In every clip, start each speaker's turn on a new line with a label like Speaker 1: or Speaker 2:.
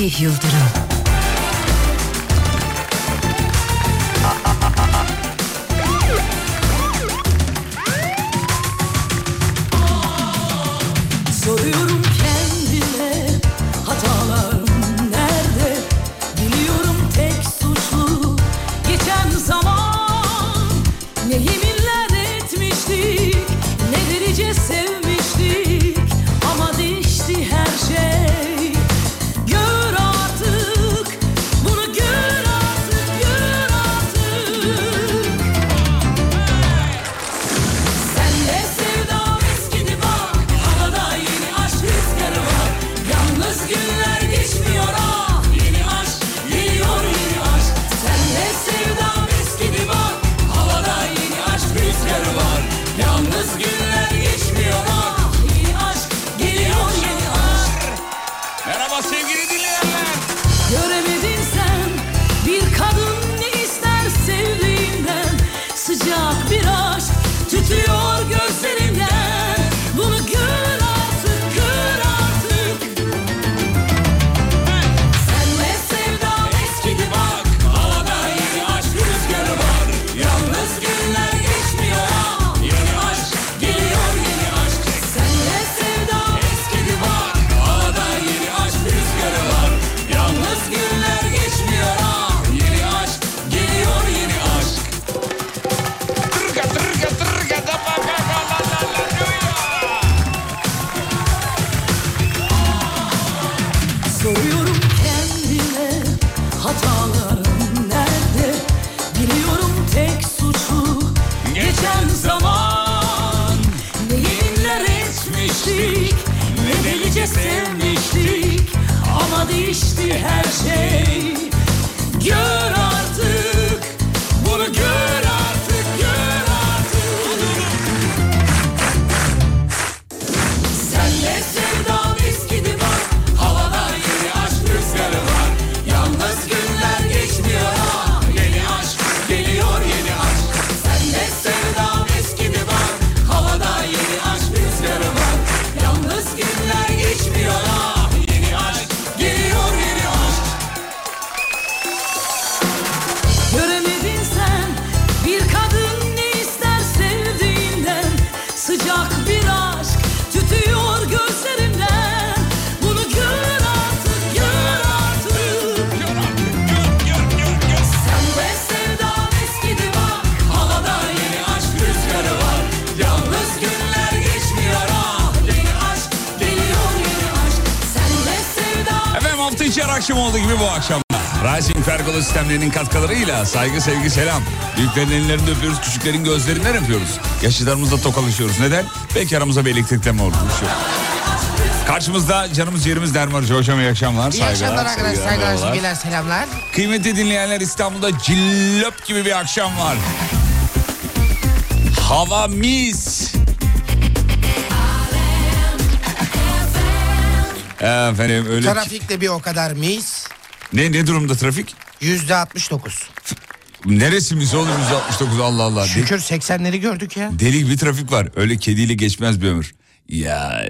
Speaker 1: Fatih
Speaker 2: delice sevmiştik Ama değişti her şey. Gör artık bunu gör
Speaker 3: gibi bu akşam. Rising Pergola sistemlerinin katkılarıyla saygı sevgi selam. Büyüklerin ellerinden öpüyoruz, küçüklerin gözlerinden öpüyoruz. Yaşlılarımızla tokalaşıyoruz. Neden? Belki aramıza bir elektrikleme olmuş. Karşımızda canımız yerimiz Derman Hocam iyi akşamlar.
Speaker 4: İyi akşamlar arkadaşlar.
Speaker 3: saygılar,
Speaker 4: Saygılar, sevgiler, selamlar.
Speaker 3: Kıymetli dinleyenler İstanbul'da cillop gibi bir akşam var. Hava mis. Efendim öyle...
Speaker 4: Trafik de bir o kadar mis.
Speaker 3: Ne, ne durumda trafik?
Speaker 4: Yüzde 69.
Speaker 3: Neresi mis oğlum 169 Allah Allah.
Speaker 4: Şükür 80'leri gördük ya.
Speaker 3: deli bir trafik var. Öyle kediyle geçmez bir ömür. Ya...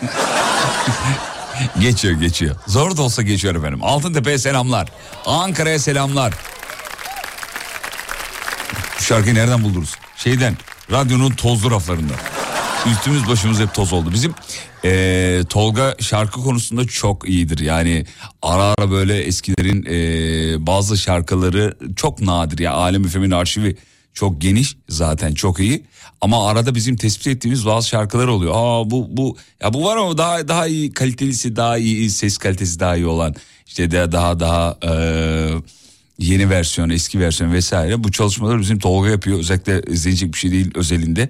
Speaker 3: geçiyor geçiyor. Zor da olsa geçiyor efendim. Altıntepe'ye selamlar. Ankara'ya selamlar. Bu şarkıyı nereden buldunuz? Şeyden radyonun tozlu raflarında. Üstümüz başımız hep toz oldu. Bizim eee, Tolga şarkı konusunda çok iyidir. Yani ara ara böyle eskilerin eee, bazı şarkıları çok nadir. Ya Alem Efem'in arşivi çok geniş zaten çok iyi. Ama arada bizim tespit ettiğimiz bazı şarkılar oluyor. Aa bu bu ya bu var ama daha daha iyi kalitelisi daha iyi ses kalitesi daha iyi olan işte de daha daha eee yeni versiyon, eski versiyon vesaire. Bu çalışmaları bizim Tolga yapıyor. Özellikle izlenecek bir şey değil özelinde.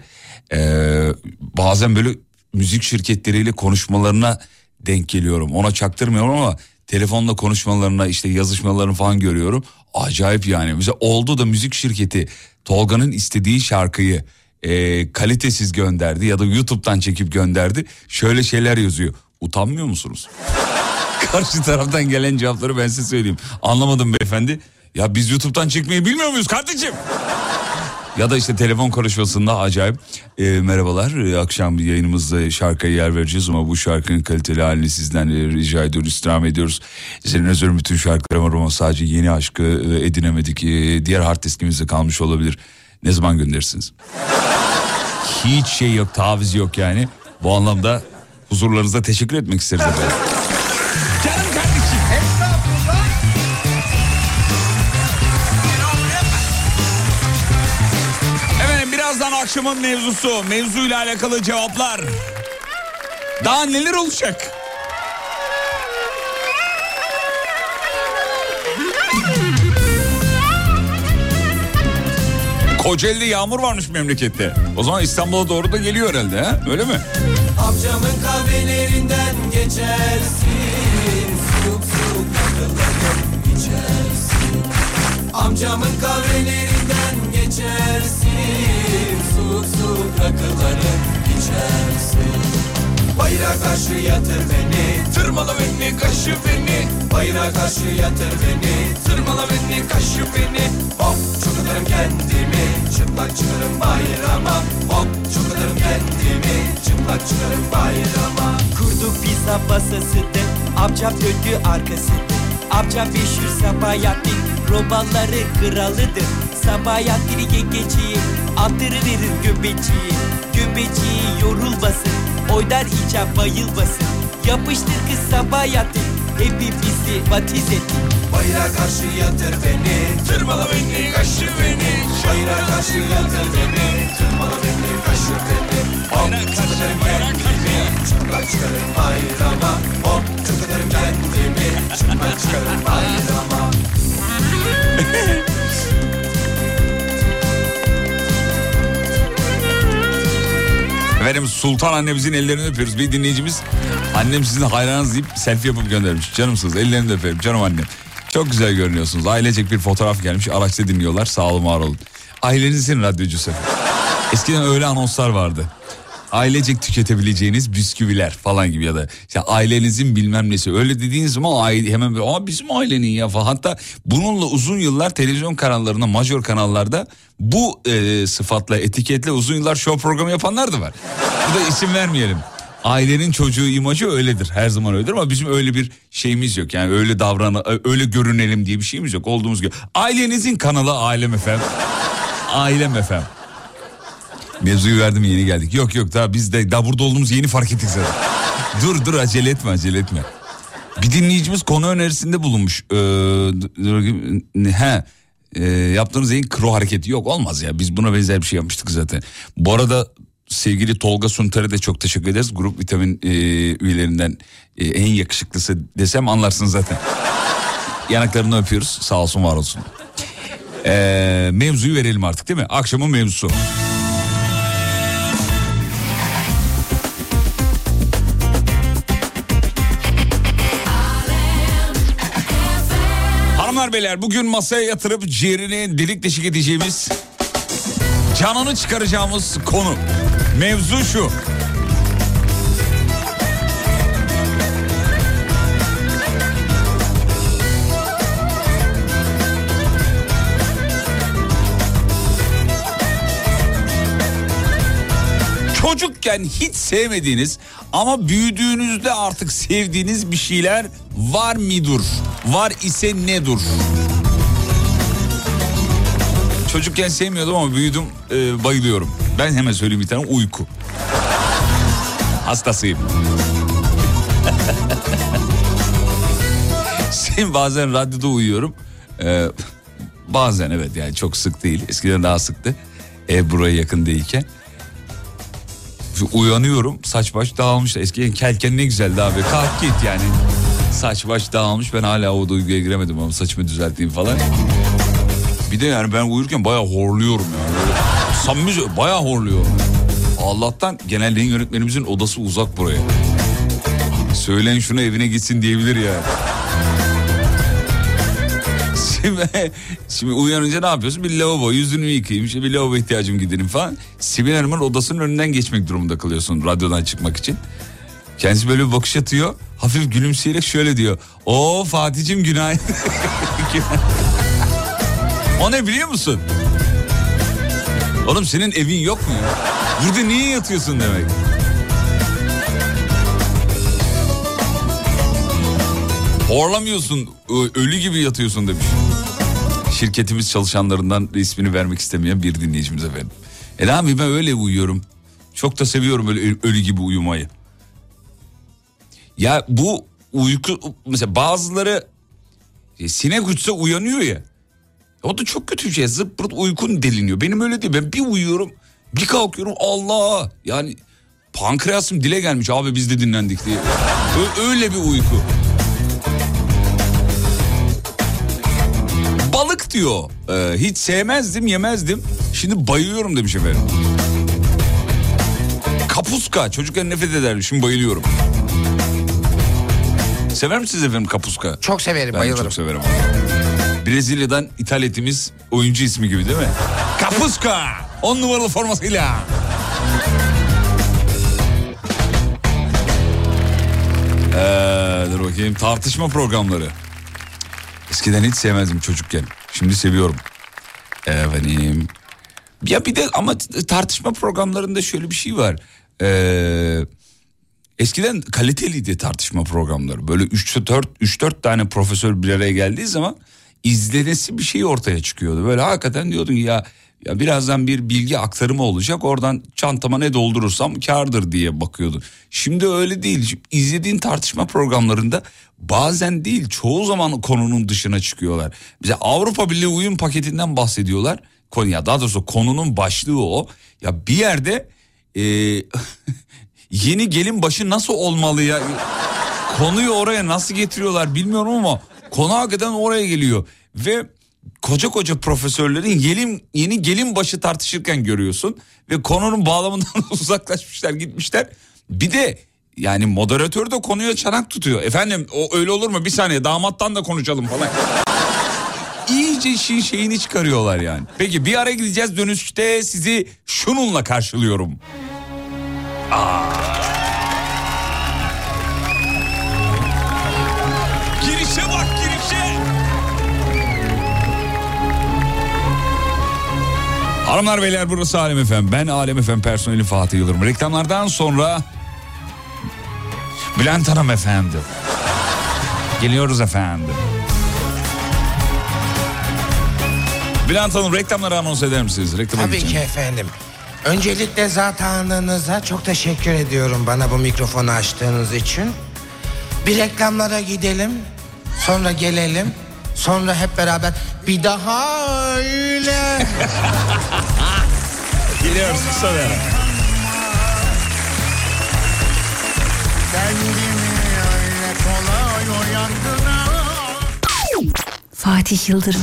Speaker 3: Ee, bazen böyle müzik şirketleriyle konuşmalarına denk geliyorum. Ona çaktırmıyorum ama telefonla konuşmalarına işte yazışmalarını falan görüyorum. Acayip yani. Mesela oldu da müzik şirketi Tolga'nın istediği şarkıyı e, kalitesiz gönderdi ya da YouTube'dan çekip gönderdi. Şöyle şeyler yazıyor. Utanmıyor musunuz? Karşı taraftan gelen cevapları ben size söyleyeyim. Anlamadım beyefendi. Ya biz YouTube'dan çekmeyi bilmiyor muyuz kardeşim? Ya da işte telefon konuşmasında acayip e, merhabalar e, akşam yayınımızda şarkıya yer vereceğiz ama bu şarkının kaliteli halini sizden e, rica ediyoruz istirham ediyoruz. Senin özür bütün şarkılar var ama sadece yeni aşkı e, edinemedik e, diğer hard diskimizde kalmış olabilir. Ne zaman gönderirsiniz? Hiç şey yok taviz yok yani bu anlamda huzurlarınıza teşekkür etmek isteriz efendim. Akşamın mevzusu, mevzuyla alakalı cevaplar. Daha neler olacak? Kocaeli'de yağmur varmış memlekette. O zaman İstanbul'a doğru da geliyor herhalde ha? Öyle mi?
Speaker 2: Amcamın kahvelerinden geçersin Soğuk soğuk takılarım içersin Amcamın kahvelerinden geçersin Soğuk rakılarım içersin. Bayrağa karşı yatır beni Tırmala beni kaşı beni. Bayrağa karşı yatır beni Tırmala beni kaşı beni. Hop çok atarım kendimi Çıplak çıkarım bayrama. Hop çok atarım kendimi Çıplak çıkarım bayrama.
Speaker 1: Kurduk pizza masasını Amcam döndü arkasını Amcam meşhur Sabahattin. Romanları kralıdır. Sabahattin yengeciği Attırıverir göbeciği Göbeciği yorulmasın Oynar içen bayılmasın. Yapıştır kız Sabahattin Hepimizi batiz etti
Speaker 2: Bayrağa karşı yatır beni Tırmala beni kaşı beni. Bayrağa karşı yatır beni Tırmala beni kaşı beni. Hop çok atarım kendimi Çıplak çıkarım bayrama Hop atarım kendimi Çıplak çıkarım bayrama
Speaker 3: Efendim Sultan annemizin ellerini öpüyoruz. Bir dinleyicimiz annem sizin hayranınız deyip selfie yapıp göndermiş. Canımsınız ellerini de öperim canım annem. Çok güzel görünüyorsunuz. Ailecek bir fotoğraf gelmiş. Araçta dinliyorlar. Sağ olun var olun. Ailenizin radyocusu. Eskiden öyle anonslar vardı. Ailecek tüketebileceğiniz bisküviler falan gibi ya da işte ailenizin bilmem nesi öyle dediğiniz zaman aile, hemen böyle, Aa, bizim ailenin ya falan. Hatta bununla uzun yıllar televizyon kanallarında major kanallarda bu e, sıfatla etiketle uzun yıllar show programı yapanlar da var. Bu da isim vermeyelim. Ailenin çocuğu imajı öyledir. Her zaman öyledir ama bizim öyle bir şeyimiz yok. Yani öyle davran öyle görünelim diye bir şeyimiz yok. Olduğumuz gibi. Ailenizin kanalı Ailem efendim. Ailem efendim. Mevzuyu verdim yeni geldik. Yok yok daha biz de daha burada olduğumuz yeni fark ettik zaten. dur dur acele etme acele etme. Bir dinleyicimiz konu önerisinde bulunmuş. Ee, he e, yaptığınız en kro hareketi yok olmaz ya. Biz buna benzer bir şey yapmıştık zaten. Bu arada sevgili Tolga Suntar'a da çok teşekkür ederiz. Grup vitamin e, üyelerinden e, en yakışıklısı desem anlarsınız zaten. Yanaklarını öpüyoruz. Sağ olsun var olsun. Ee, mevzuyu verelim artık değil mi? Akşamın mevzusu. Beyler bugün masaya yatırıp ciğerini delik deşik edeceğimiz canını çıkaracağımız konu. Mevzu şu. Çocukken hiç sevmediğiniz ama büyüdüğünüzde artık sevdiğiniz bir şeyler var mıdır? Var ise nedir? Çocukken sevmiyordum ama büyüdüm e, bayılıyorum. Ben hemen söyleyeyim bir tane uyku. Hastasıyım. Şimdi bazen radyoda uyuyorum. Ee, bazen evet yani çok sık değil. Eskiden daha sıktı. Ev buraya yakın değilken. Uyanıyorum saç baş dağılmış. Eskiden kelken ne güzeldi abi. Kalk git yani. Saç baş dağılmış ben hala o duyguya giremedim ama saçımı düzelteyim falan. Bir de yani ben uyurken bayağı horluyorum yani. Böyle, samimi bayağı horluyorum. Allah'tan genel yönetmenimizin odası uzak buraya. Söyleyin şunu evine gitsin diyebilir ya. Şimdi, şimdi uyanınca ne yapıyorsun? Bir lavabo yüzünü yıkayayım işte bir lavabo ihtiyacım giderim falan. Sibel Hanım'ın odasının önünden geçmek durumunda kalıyorsun radyodan çıkmak için. Kendisi böyle bir bakış atıyor. Hafif gülümseyerek şöyle diyor. O Fatih'cim günaydın. o ne biliyor musun? Oğlum senin evin yok mu ya? Burada niye yatıyorsun demek? Horlamıyorsun, ölü gibi yatıyorsun demiş. Şirketimiz çalışanlarından ismini vermek istemeyen bir dinleyicimiz efendim. E yapayım ben öyle uyuyorum. Çok da seviyorum öyle ölü gibi uyumayı. Ya bu uyku mesela bazıları e, sinek uçsa uyanıyor ya. O da çok kötü bir şey. Zıppırt uykun deliniyor. Benim öyle değil. Ben bir uyuyorum bir kalkıyorum Allah. Yani pankreasım dile gelmiş abi biz de dinlendik diye. Öyle bir uyku. Diyor. Ee, hiç sevmezdim yemezdim. Şimdi bayılıyorum demiş efendim. Kapuska. Çocukken nefret ederdim. Şimdi bayılıyorum. Sever misiniz efendim kapuska?
Speaker 5: Çok severim,
Speaker 3: Ben
Speaker 5: bayılırım.
Speaker 3: çok severim. Brezilya'dan ithal ettiğimiz oyuncu ismi gibi değil mi? Kapuska. On numaralı formasıyla. Ee, dur bakayım tartışma programları. Eskiden hiç sevmezdim çocukken. Şimdi seviyorum. Efendim. Ya bir de ama tartışma programlarında şöyle bir şey var. Ee, eskiden kaliteliydi tartışma programları. Böyle 3-4 3-4 tane profesör bir araya geldiği zaman izlenesi bir şey ortaya çıkıyordu. Böyle hakikaten diyordun ya ya birazdan bir bilgi aktarımı olacak. Oradan çantama ne doldurursam kardır diye bakıyordu. Şimdi öyle değil. Şimdi İzlediğin tartışma programlarında bazen değil çoğu zaman konunun dışına çıkıyorlar. Bize Avrupa Birliği uyum paketinden bahsediyorlar. Konu ya daha doğrusu konunun başlığı o. Ya bir yerde e, yeni gelin başı nasıl olmalı ya? Konuyu oraya nasıl getiriyorlar bilmiyorum ama konu hakikaten oraya geliyor. Ve koca koca profesörlerin yeni, yeni gelin başı tartışırken görüyorsun. Ve konunun bağlamından uzaklaşmışlar gitmişler. Bir de yani moderatör de konuya çanak tutuyor. Efendim o öyle olur mu bir saniye damattan da konuşalım falan. İyice işin şeyini çıkarıyorlar yani. Peki bir ara gideceğiz dönüşte sizi şununla karşılıyorum. Girişe Hanımlar beyler burası Alem Efem. Ben Alem Efem personeli Fatih Yıldırım. Reklamlardan sonra Bülent Hanım efendim. Geliyoruz efendim. Bülent Hanım reklamları anons eder misiniz? Reklama
Speaker 5: Tabii
Speaker 3: geçelim.
Speaker 5: ki efendim. Öncelikle zatanınıza çok teşekkür ediyorum bana bu mikrofonu açtığınız için. Bir reklamlara gidelim, sonra gelelim, sonra hep beraber bir daha öyle.
Speaker 3: Geliyoruz kısa bir ara.
Speaker 6: Fatih Yıldırım.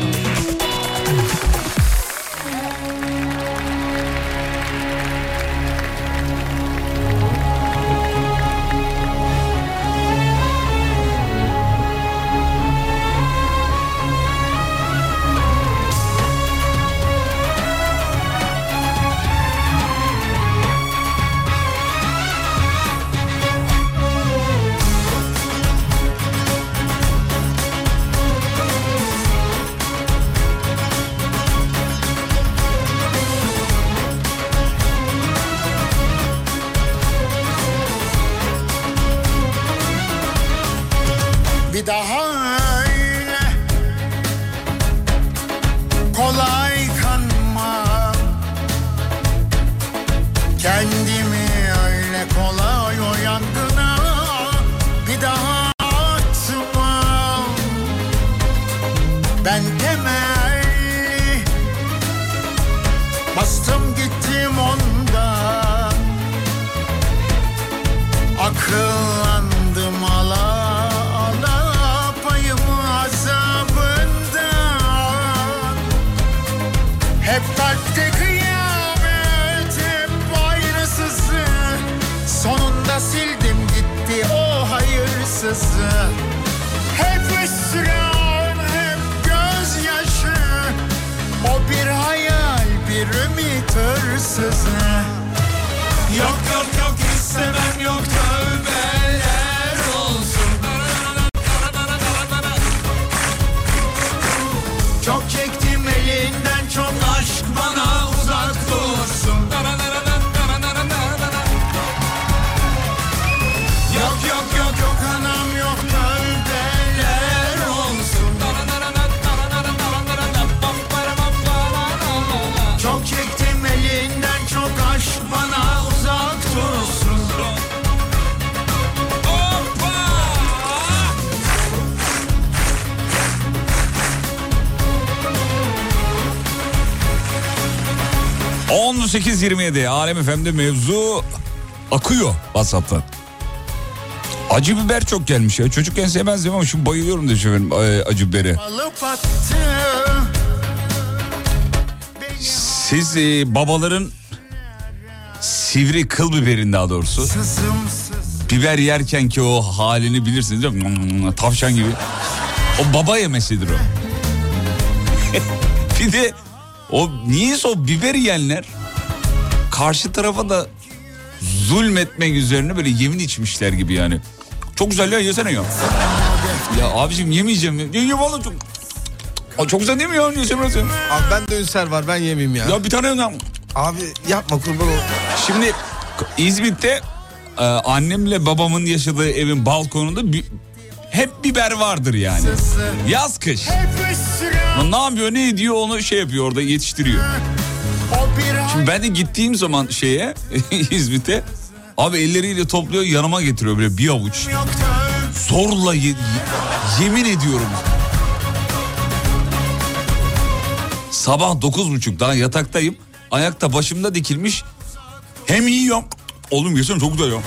Speaker 7: Hayırsızı Hep hüsran hep gözyaşı. O bir hayal bir ümit
Speaker 6: hırsızı. Yok yok yok istemem yok tövbeler
Speaker 3: 18.27 Alem FM'de mevzu akıyor WhatsApp'tan. Acı biber çok gelmiş ya. Çocukken sevmezdim ama şimdi bayılıyorum da e, acı biberi. Siz e, babaların sivri kıl biberin daha doğrusu. Biber yerken ki o halini bilirsiniz değil mi? Tavşan gibi. O baba yemesidir o. bir de o niyeyse o biber yiyenler karşı tarafa da zulmetmek üzerine böyle yemin içmişler gibi yani. Çok güzel ya yesene ya. Ya abicim yemeyeceğim. Ya, ya, ya vallahi çok... Aa, çok güzel değil mi ya? Yesene sen.
Speaker 5: Abi ben de ünser var ben yemeyeyim ya.
Speaker 3: Ya bir tane ya.
Speaker 5: Abi yapma kurban ol.
Speaker 3: Şimdi İzmit'te e, annemle babamın yaşadığı evin balkonunda bi- hep biber vardır yani. Yaz kış. Ne yapıyor ne ediyor onu şey yapıyor orada yetiştiriyor. Şimdi ben de gittiğim zaman şeye İzmit'e abi elleriyle topluyor yanıma getiriyor böyle bir avuç. Zorla ye- ye- yemin ediyorum. Sabah dokuz buçuk daha yataktayım. Ayakta başımda dikilmiş. Hem yiyorum. Oğlum yesene çok güzel ya.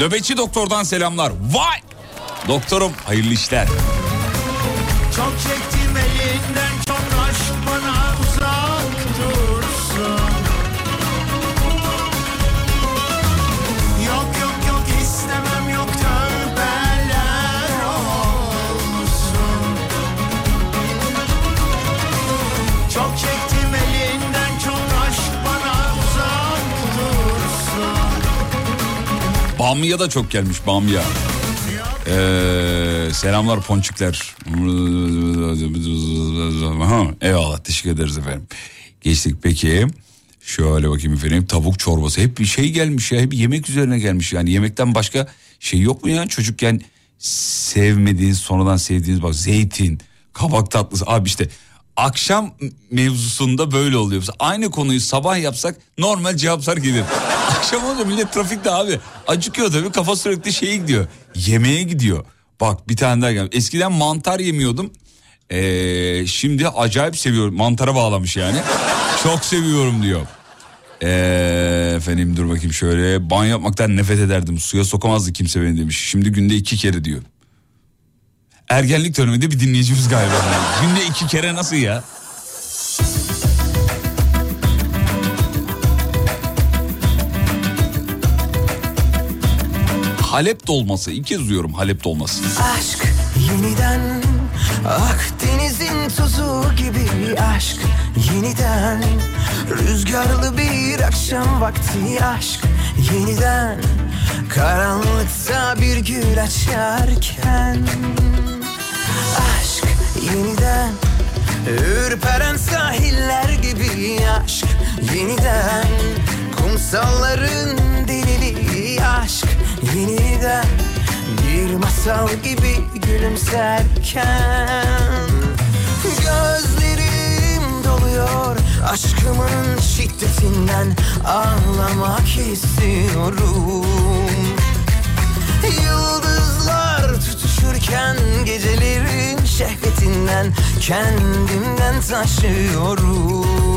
Speaker 3: Nöbetçi doktordan selamlar. Vay! Doktorum hayırlı işler.
Speaker 6: Çok çektim elinden çok aşk bana uzak dursun. Yok yok yok istemem yok tövbeler olsun. Çok çektim elinden çok aşk bana uzak dursun.
Speaker 3: Bamya da çok gelmiş Bamya. Ee, selamlar ponçikler. Ha, eyvallah teşekkür ederiz efendim. Geçtik peki. Şöyle bakayım efendim tavuk çorbası hep bir şey gelmiş ya hep yemek üzerine gelmiş yani yemekten başka şey yok mu ya çocukken sevmediğiniz sonradan sevdiğiniz bak zeytin kabak tatlısı abi işte akşam mevzusunda böyle oluyor. Mesela aynı konuyu sabah yapsak normal cevaplar gelir. Akşam olunca millet trafikte abi acıkıyor tabii kafa sürekli şeye gidiyor yemeğe gidiyor. Bak bir tane daha geldi. Eskiden mantar yemiyordum. Ee, şimdi acayip seviyorum. Mantara bağlamış yani. Çok seviyorum diyor. Ee, efendim dur bakayım şöyle. Banyo yapmaktan nefret ederdim. Suya sokamazdı kimse beni demiş. Şimdi günde iki kere diyor. Ergenlik döneminde bir dinleyicimiz galiba. Yani. Günde iki kere nasıl ya? Halep dolması. İlk kez duyuyorum Halep dolması.
Speaker 8: Aşk yeniden Akdeniz'in tuzu gibi aşk yeniden Rüzgarlı bir akşam vakti aşk yeniden Karanlıkta bir gül açarken Aşk yeniden Ürperen sahiller gibi aşk yeniden Kumsalların deliliği aşk yeniden Bir masal gibi gülümserken Gözlerim doluyor aşkımın şiddetinden Ağlamak istiyorum Yıldızlar tutuşurken gecelerin şehvetinden kendimden taşıyorum.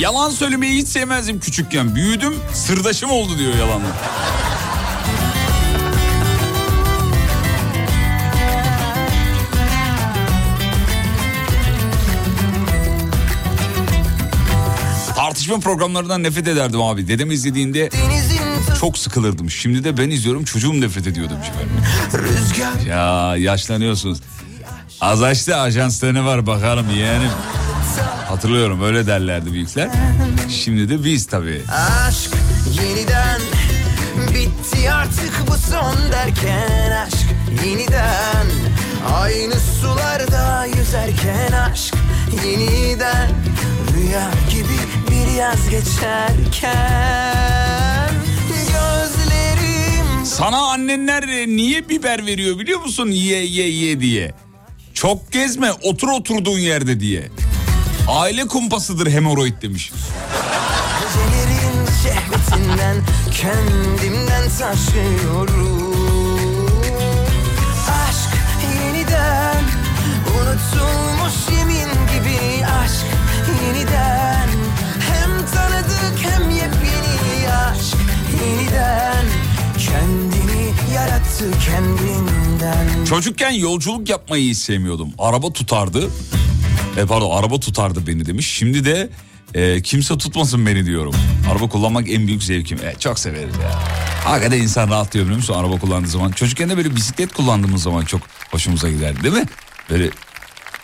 Speaker 3: Yalan söylemeyi hiç sevmezdim küçükken. Büyüdüm sırdaşım oldu diyor yalanlar. Tartışma programlarından nefret ederdim abi. Dedem izlediğinde Çok sıkılırdım. Şimdi de ben izliyorum çocuğum nefret ediyor demiş efendim.
Speaker 8: Rüzgar
Speaker 3: Ya yaşlanıyorsunuz. Az açtı ajansta ne var bakalım yeğenim. Hatırlıyorum öyle derlerdi büyükler. Şimdi de biz tabii.
Speaker 8: Aşk yeniden bitti artık bu son derken aşk yeniden aynı sularda yüzerken aşk yeniden rüya gibi bir yaz geçerken gözlerim
Speaker 3: Sana annenler niye biber veriyor biliyor musun? Ye ye ye diye. Çok gezme otur oturduğun yerde diye. Aile kumpasıdır hemoroid demiş.
Speaker 8: Gecelerin şehvetinden kendimden taşıyorum Aşk yeniden unutulmuş yemin gibi aşk yeniden Hem tanıdık hem yepyeni aşk yeniden Kendini yarattı kendinden
Speaker 3: Çocukken yolculuk yapmayı hiç sevmiyordum. Araba tutardı. E pardon araba tutardı beni demiş. Şimdi de e, kimse tutmasın beni diyorum. Araba kullanmak en büyük zevkim. E, çok severiz ya. Hakikaten insan rahatlıyor biliyor musun araba kullandığı zaman. Çocukken de böyle bisiklet kullandığımız zaman çok hoşumuza giderdi değil mi? Böyle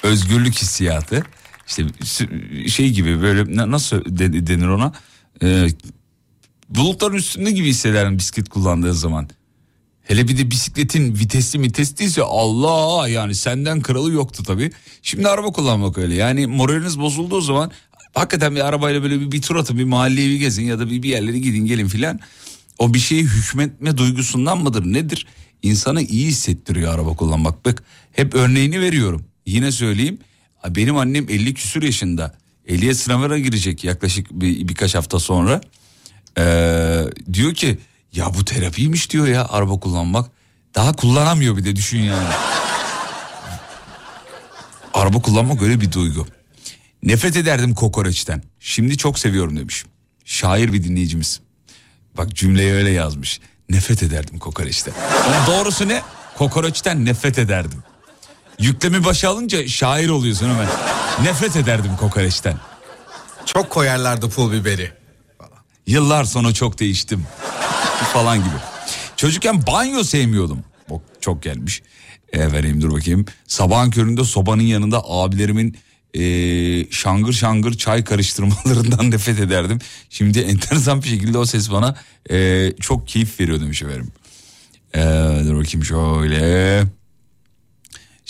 Speaker 3: özgürlük hissiyatı. İşte şey gibi böyle na- nasıl de- denir ona? E, bulutların üstünde gibi hissederim bisiklet kullandığı zaman. Hele bir de bisikletin vitesli vitesliyse Allah yani senden kralı yoktu tabii. Şimdi araba kullanmak öyle yani moraliniz bozulduğu zaman hakikaten bir arabayla böyle bir, bir tur atın bir mahalleyi bir gezin ya da bir, bir yerlere gidin gelin filan. O bir şeyi hükmetme duygusundan mıdır nedir? İnsana iyi hissettiriyor araba kullanmak. Bak hep örneğini veriyorum. Yine söyleyeyim benim annem 50 küsür yaşında. Ehliyet sınavına girecek yaklaşık bir, birkaç hafta sonra. Ee, diyor ki ya bu terapiymiş diyor ya araba kullanmak. Daha kullanamıyor bir de düşün yani. araba kullanmak öyle bir duygu. Nefret ederdim kokoreçten. Şimdi çok seviyorum demiş. Şair bir dinleyicimiz. Bak cümleyi öyle yazmış. Nefret ederdim kokoreçten. Ama doğrusu ne? Kokoreçten nefret ederdim. Yüklemi başa alınca şair oluyorsun hemen. Nefret ederdim kokoreçten.
Speaker 5: Çok koyarlardı pul biberi.
Speaker 3: Yıllar sonra çok değiştim falan gibi. Çocukken banyo sevmiyordum. O çok gelmiş. E, vereyim dur bakayım. Sabahın köründe sobanın yanında abilerimin e, şangır şangır çay karıştırmalarından nefret ederdim. Şimdi enteresan bir şekilde o ses bana e, çok keyif veriyor demiş efendim. E, dur bakayım şöyle.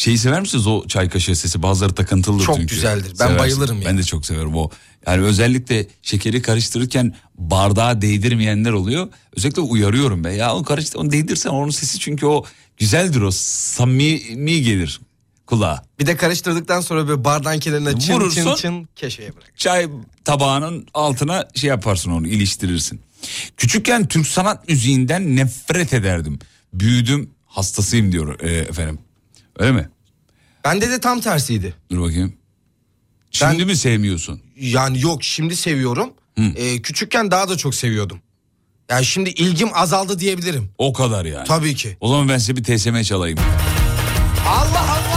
Speaker 3: Şeyi sever misiniz o çay kaşığı sesi? Bazıları takıntılıdır
Speaker 5: Çok
Speaker 3: çünkü.
Speaker 5: güzeldir. Ben
Speaker 3: Seversiniz.
Speaker 5: bayılırım
Speaker 3: Ben
Speaker 5: yani.
Speaker 3: de çok severim o. Yani özellikle şekeri karıştırırken bardağa değdirmeyenler oluyor. Özellikle uyarıyorum ben. Ya onu karıştır, onu değdirsen onun sesi çünkü o güzeldir o. Samimi gelir kulağa.
Speaker 5: Bir de karıştırdıktan sonra böyle bardağın kenarına çın
Speaker 3: Vurursun.
Speaker 5: çın çın keşeye bırak.
Speaker 3: Çay tabağının altına şey yaparsın onu iliştirirsin. Küçükken Türk sanat müziğinden nefret ederdim. Büyüdüm hastasıyım diyor e, efendim. Öyle mi?
Speaker 5: Bende de tam tersiydi.
Speaker 3: Dur bakayım. Şimdi
Speaker 5: Ben-
Speaker 3: mi sevmiyorsun?
Speaker 5: Yani yok şimdi seviyorum. Ee, küçükken daha da çok seviyordum. Yani şimdi ilgim azaldı diyebilirim.
Speaker 3: O kadar yani.
Speaker 5: Tabii ki.
Speaker 3: O zaman ben size bir TSM çalayım.
Speaker 5: Allah Allah.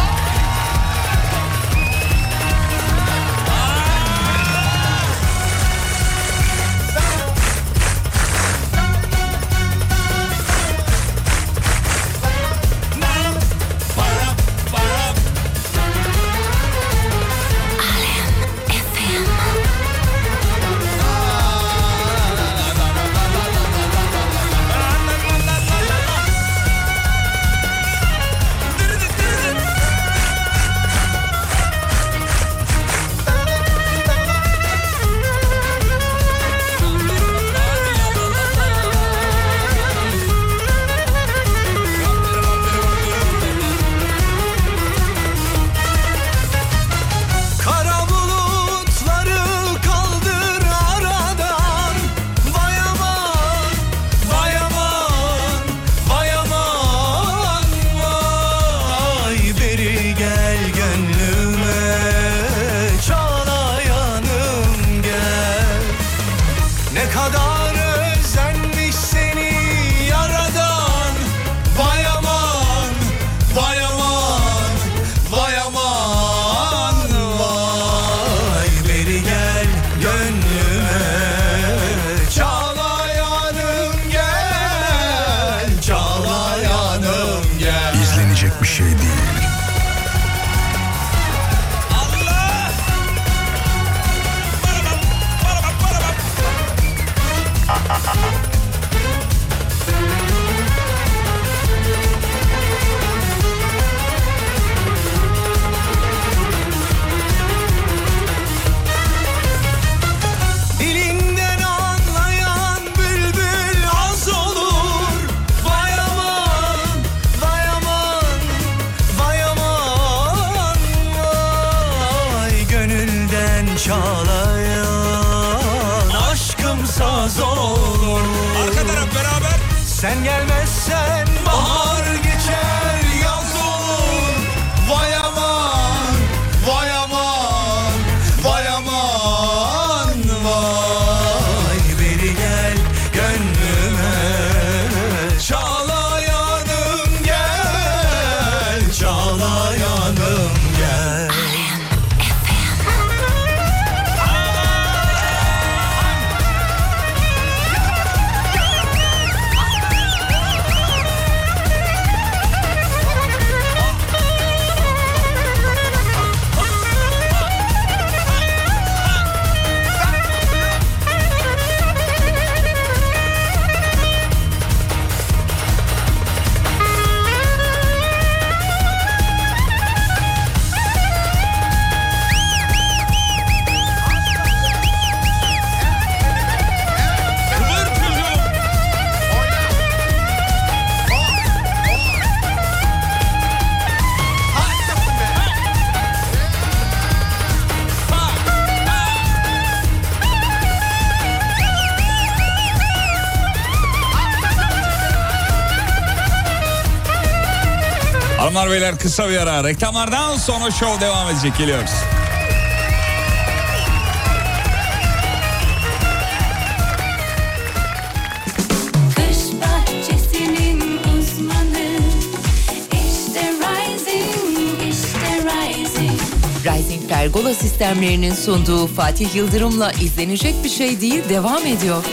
Speaker 3: Beyler kısa bir ara. Reklamlardan sonra show devam edecek. Geliyoruz.
Speaker 9: Rising
Speaker 10: Pergola sistemlerinin sunduğu Fatih Yıldırım'la izlenecek bir şey değil devam ediyor.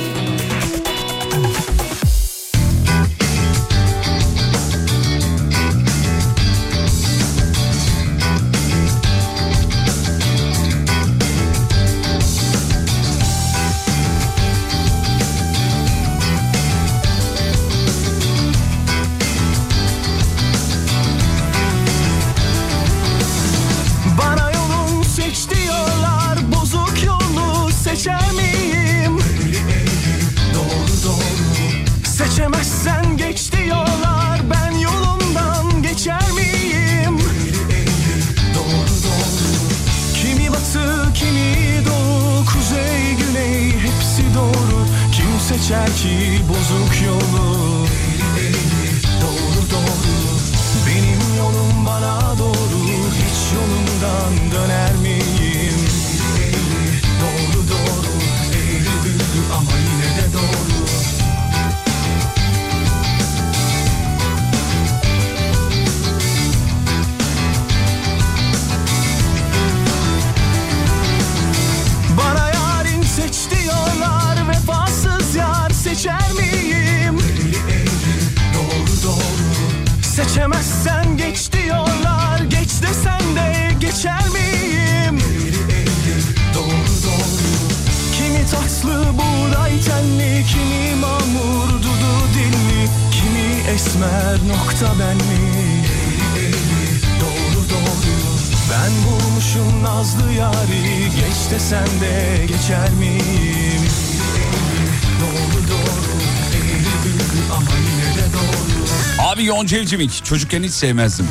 Speaker 3: Evcimik çocukken hiç sevmezdim.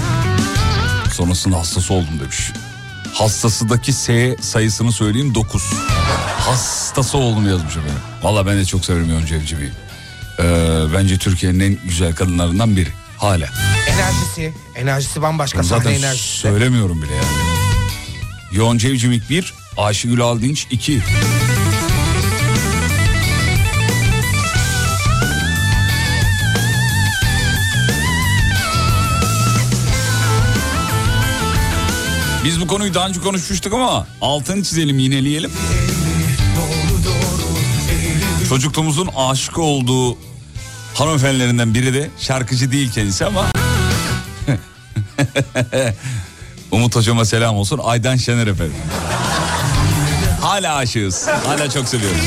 Speaker 3: Sonrasında hastası oldum demiş. Hastasıdaki S sayısını söyleyeyim 9. Hastası oldum yazmış efendim. Valla ben de çok severim Yonca Evcimik'i. Ee, bence Türkiye'nin en güzel kadınlarından biri. Hala.
Speaker 4: Enerjisi, enerjisi bambaşka
Speaker 3: Zaten
Speaker 4: sahne enerjisi.
Speaker 3: söylemiyorum bile yani. Yonca Evcimik 1, Ayşegül Aldinç 2. Biz bu konuyu daha önce konuşmuştuk ama altını çizelim, yineleyelim. Çocukluğumuzun aşık olduğu hanımefendilerinden biri de şarkıcı değil kendisi ama Umut hocama selam olsun. Aydan Şener efendim. Hala aşığız. Hala çok seviyoruz.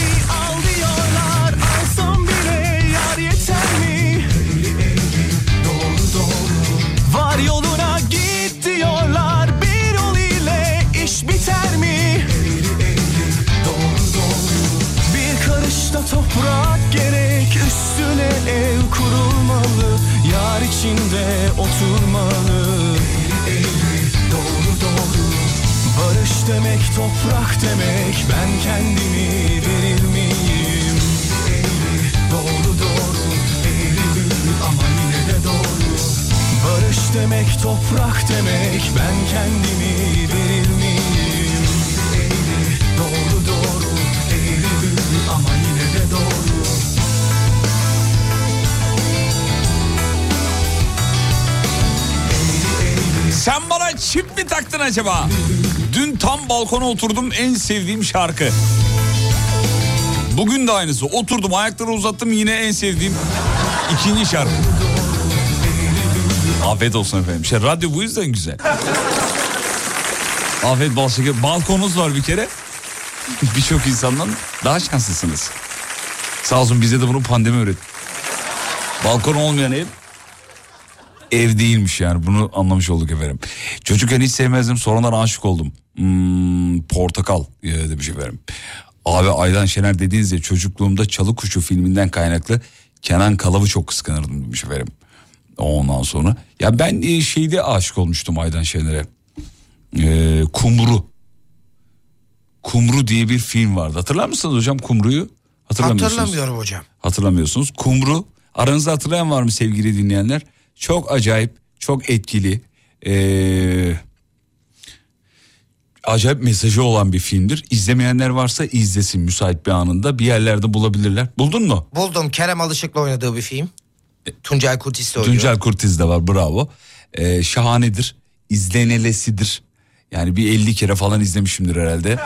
Speaker 3: Taktın acaba? Dün tam balkona oturdum en sevdiğim şarkı. Bugün de aynısı. Oturdum ayakları uzattım yine en sevdiğim ikinci şarkı. Afiyet olsun efendim. Şey, radyo bu yüzden güzel. Afiyet bal şeker. Balkonunuz var bir kere. Birçok insandan daha şanslısınız. Sağ olsun bize de bunu pandemi öğretti. Balkon olmayan ev ev değilmiş yani bunu anlamış olduk efendim. Çocukken hiç sevmezdim sonradan aşık oldum. Hmm, portakal e, demiş efendim. Abi Aydan Şener dediğiniz ya çocukluğumda Çalı Kuşu filminden kaynaklı Kenan Kalav'ı çok kıskanırdım demiş efendim. Ondan sonra ya ben e, şeyde aşık olmuştum Aydan Şener'e. E, Kumru. Kumru diye bir film vardı. Hatırlar mısınız hocam Kumru'yu? Hatırlamıyorsunuz.
Speaker 5: Hatırlamıyorum hocam.
Speaker 3: Hatırlamıyorsunuz. Kumru. Aranızda hatırlayan var mı sevgili dinleyenler? Çok acayip, çok etkili. Ee, acayip mesajı olan bir filmdir. İzlemeyenler varsa izlesin müsait bir anında. Bir yerlerde bulabilirler. Buldun mu?
Speaker 5: Buldum Kerem Alışık'la oynadığı bir film. Tuncay Kurtis de oynuyor.
Speaker 3: Tuncel Kurtiz de var bravo. Ee, şahanedir. İzlenelesidir. Yani bir 50 kere falan izlemişimdir herhalde.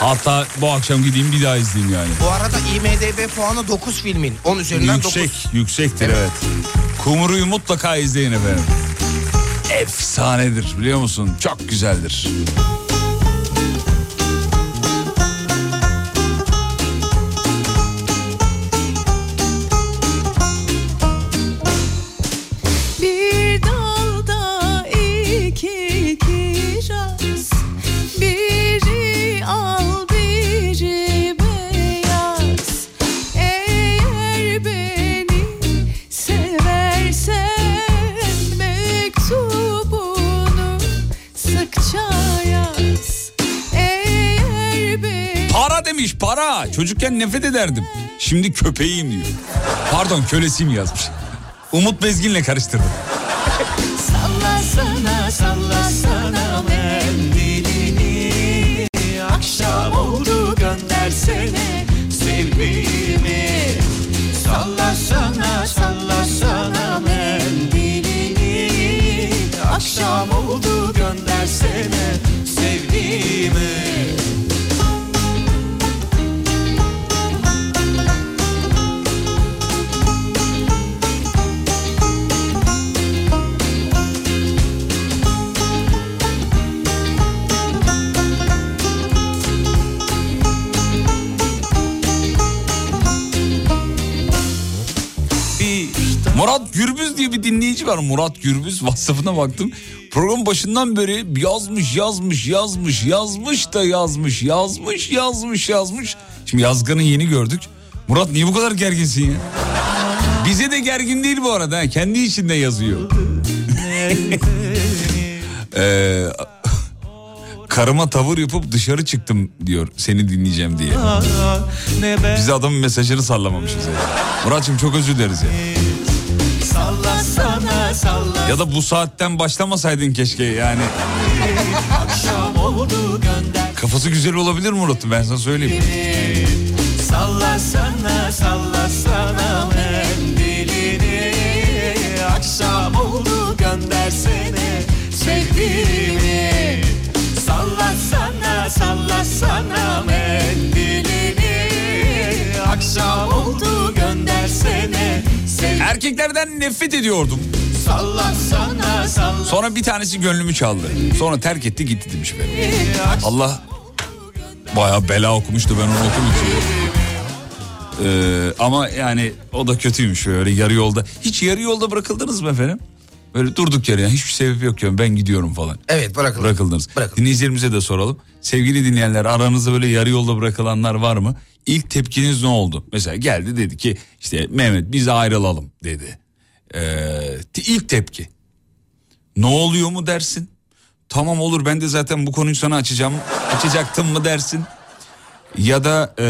Speaker 3: Hatta bu akşam gideyim bir daha izleyeyim yani.
Speaker 5: Bu arada IMDB puanı 9 filmin. 10 üzerinden
Speaker 3: Yüksek,
Speaker 5: 9.
Speaker 3: yüksektir evet. Kumru'yu mutlaka izleyin efendim. Efsanedir biliyor musun? Çok güzeldir. Çocukken nefret ederdim. Şimdi köpeğim diyor. Pardon kölesiyim yazmış. Umut Bezgin'le karıştırdım.
Speaker 2: Sallasana sallasana mendilini Akşam oldu göndersene sevdiğimi Sallasana sallasana mendilini Akşam oldu göndersene
Speaker 3: diye bir dinleyici var. Murat Gürbüz WhatsApp'ına baktım. Program başından beri yazmış yazmış yazmış yazmış da yazmış yazmış yazmış yazmış. Şimdi yazganı yeni gördük. Murat niye bu kadar gerginsin ya? Bize de gergin değil bu arada. Kendi içinde yazıyor. Ee, karıma tavır yapıp dışarı çıktım diyor seni dinleyeceğim diye. Biz adamın mesajını sallamamışız ya. Muratçım çok özür dileriz ya.
Speaker 2: Sallasana sallasana.
Speaker 3: Ya da bu saatten başlamasaydın keşke yani.
Speaker 2: Akşam oldu gönder.
Speaker 3: Kafası güzel olabilir Murat'ın ben sana söyleyeyim.
Speaker 2: Sallasana sallasana mendilini. Akşam oldu göndersene sevdiğimi. Sallasana sallasana mendilini Akşam oldu göndersene sevdiğimi
Speaker 3: Erkeklerden nefret ediyordum.
Speaker 2: Sallasana sallasana
Speaker 3: Sonra bir tanesi gönlümü çaldı. Sonra terk etti gitti demiş benim. Allah bayağı bela okumuştu ben onu okumuşum. Ee, ama yani o da kötüymüş öyle yarı yolda. Hiç yarı yolda bırakıldınız mı efendim? Böyle durduk yere yani hiçbir sebep yok yani ben gidiyorum falan.
Speaker 5: Evet bırakın.
Speaker 3: Bırakıldınız. Dinleyicilerimize de soralım. Sevgili dinleyenler aranızda böyle yarı yolda bırakılanlar var mı? İlk tepkiniz ne oldu? Mesela geldi dedi ki işte Mehmet biz ayrılalım dedi. Ee, ilk tepki. Ne oluyor mu dersin? tamam olur ben de zaten bu konuyu sana açacağım. Açacaktım mı dersin? Ya da e,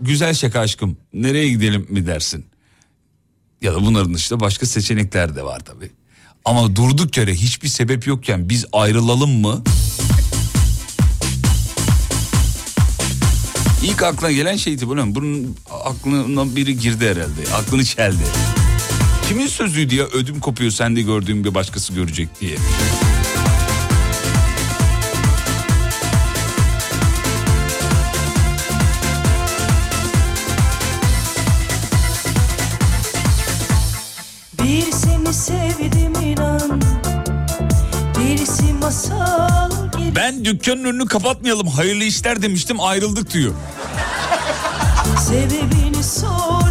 Speaker 3: güzel şaka aşkım nereye gidelim mi dersin? Ya da bunların dışında başka seçenekler de var tabii. Ama durduk yere hiçbir sebep yokken biz ayrılalım mı? İlk aklına gelen şeydi bu. Bunun aklına biri girdi herhalde. Aklını çeldi. Kimin sözüydü ya ödüm kopuyor sende gördüğüm bir başkası görecek diye. Ben dükkanın önünü kapatmayalım hayırlı işler demiştim ayrıldık diyor.
Speaker 11: Sebebini sorma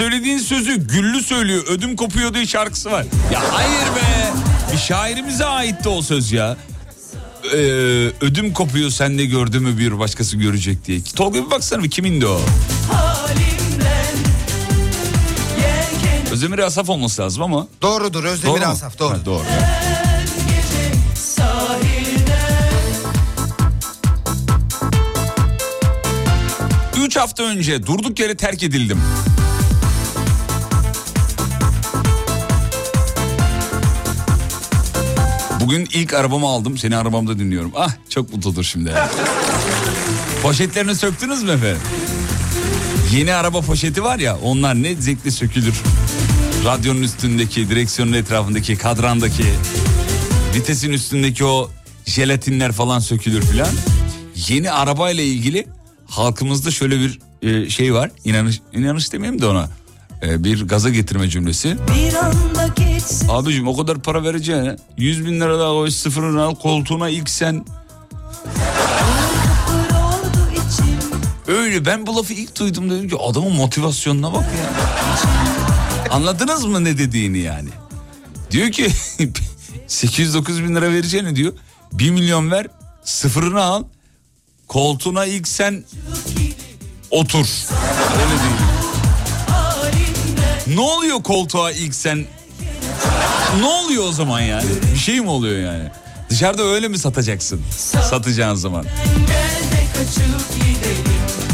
Speaker 3: söylediğin sözü Güllü söylüyor ödüm kopuyor diye şarkısı var. Ya hayır be bir şairimize aitti o söz ya. Ee, ödüm kopuyor sen de gördü mü bir başkası görecek diye. Tolga bir baksana bir kimindi o? Özdemir Asaf olması lazım ama.
Speaker 5: Doğrudur Özdemir
Speaker 3: Doğru mu?
Speaker 5: Asaf doğru.
Speaker 3: Ha, doğru. Üç hafta önce durduk yere terk edildim. Bugün ilk arabamı aldım. Seni arabamda dinliyorum. Ah çok mutludur şimdi. Poşetlerini söktünüz mü efendim? Yeni araba poşeti var ya onlar ne zevkli sökülür. Radyonun üstündeki, direksiyonun etrafındaki, kadrandaki, vitesin üstündeki o jelatinler falan sökülür filan. Yeni arabayla ilgili halkımızda şöyle bir e, şey var. İnanış, inanış demeyeyim de ona. E, bir gaza getirme cümlesi.
Speaker 11: bir anda geçsin
Speaker 3: Abicim o kadar para vereceğine 100 bin lira daha koy sıfırını al koltuğuna ilk sen. Öyle ben bu lafı ilk duydum dedim ki adamın motivasyonuna bak ya. Anladınız mı ne dediğini yani? Diyor ki 809 bin lira vereceğini diyor. 1 milyon ver sıfırını al koltuğuna ilk sen otur. Öyle değil. Ne oluyor koltuğa ilk sen? Ne oluyor o zaman yani? Bir şey mi oluyor yani? Dışarıda öyle mi satacaksın? Satacağın zaman.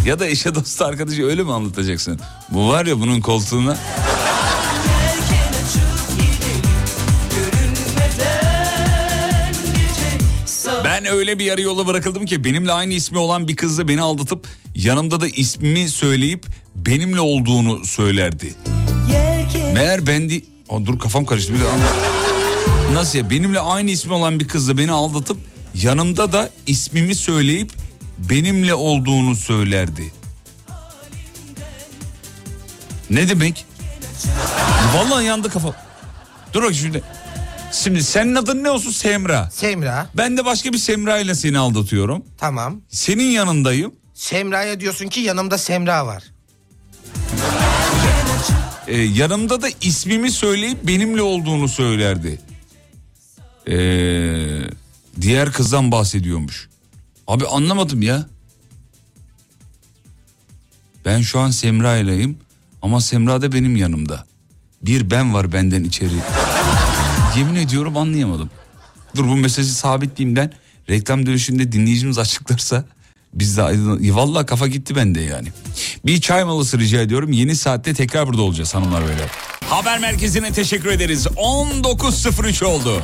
Speaker 3: Ya da eşe dostu arkadaşı öyle mi anlatacaksın? Bu var ya bunun koltuğuna. Ben öyle bir yarı yola bırakıldım ki benimle aynı ismi olan bir kızla beni aldatıp yanımda da ismimi söyleyip benimle olduğunu söylerdi. Meğer ben de... Aa, dur kafam karıştı bir de. Nasıl ya benimle aynı ismi olan bir kızla beni aldatıp yanımda da ismimi söyleyip benimle olduğunu söylerdi. Ne demek? Vallahi yandı kafam. Dur bak şimdi. Şimdi senin adın ne olsun Semra.
Speaker 4: Semra
Speaker 3: Ben de başka bir Semra ile seni aldatıyorum.
Speaker 4: tamam.
Speaker 3: Senin yanındayım.
Speaker 4: Semra'ya diyorsun ki yanımda Semra var.
Speaker 3: Ee, yanımda da ismimi söyleyip benimle olduğunu söylerdi. Ee, diğer kızdan bahsediyormuş. Abi anlamadım ya. Ben şu an Semra ileyim ama Semra da benim yanımda. Bir ben var benden içeri. Yemin ediyorum anlayamadım. Dur bu mesajı sabitleyeyimden reklam dönüşünde dinleyicimiz açıklarsa biz de aydın... Vallahi kafa gitti bende yani. Bir çay molası rica ediyorum. Yeni saatte tekrar burada olacağız hanımlar böyle. Haber merkezine teşekkür ederiz. 19.03 oldu.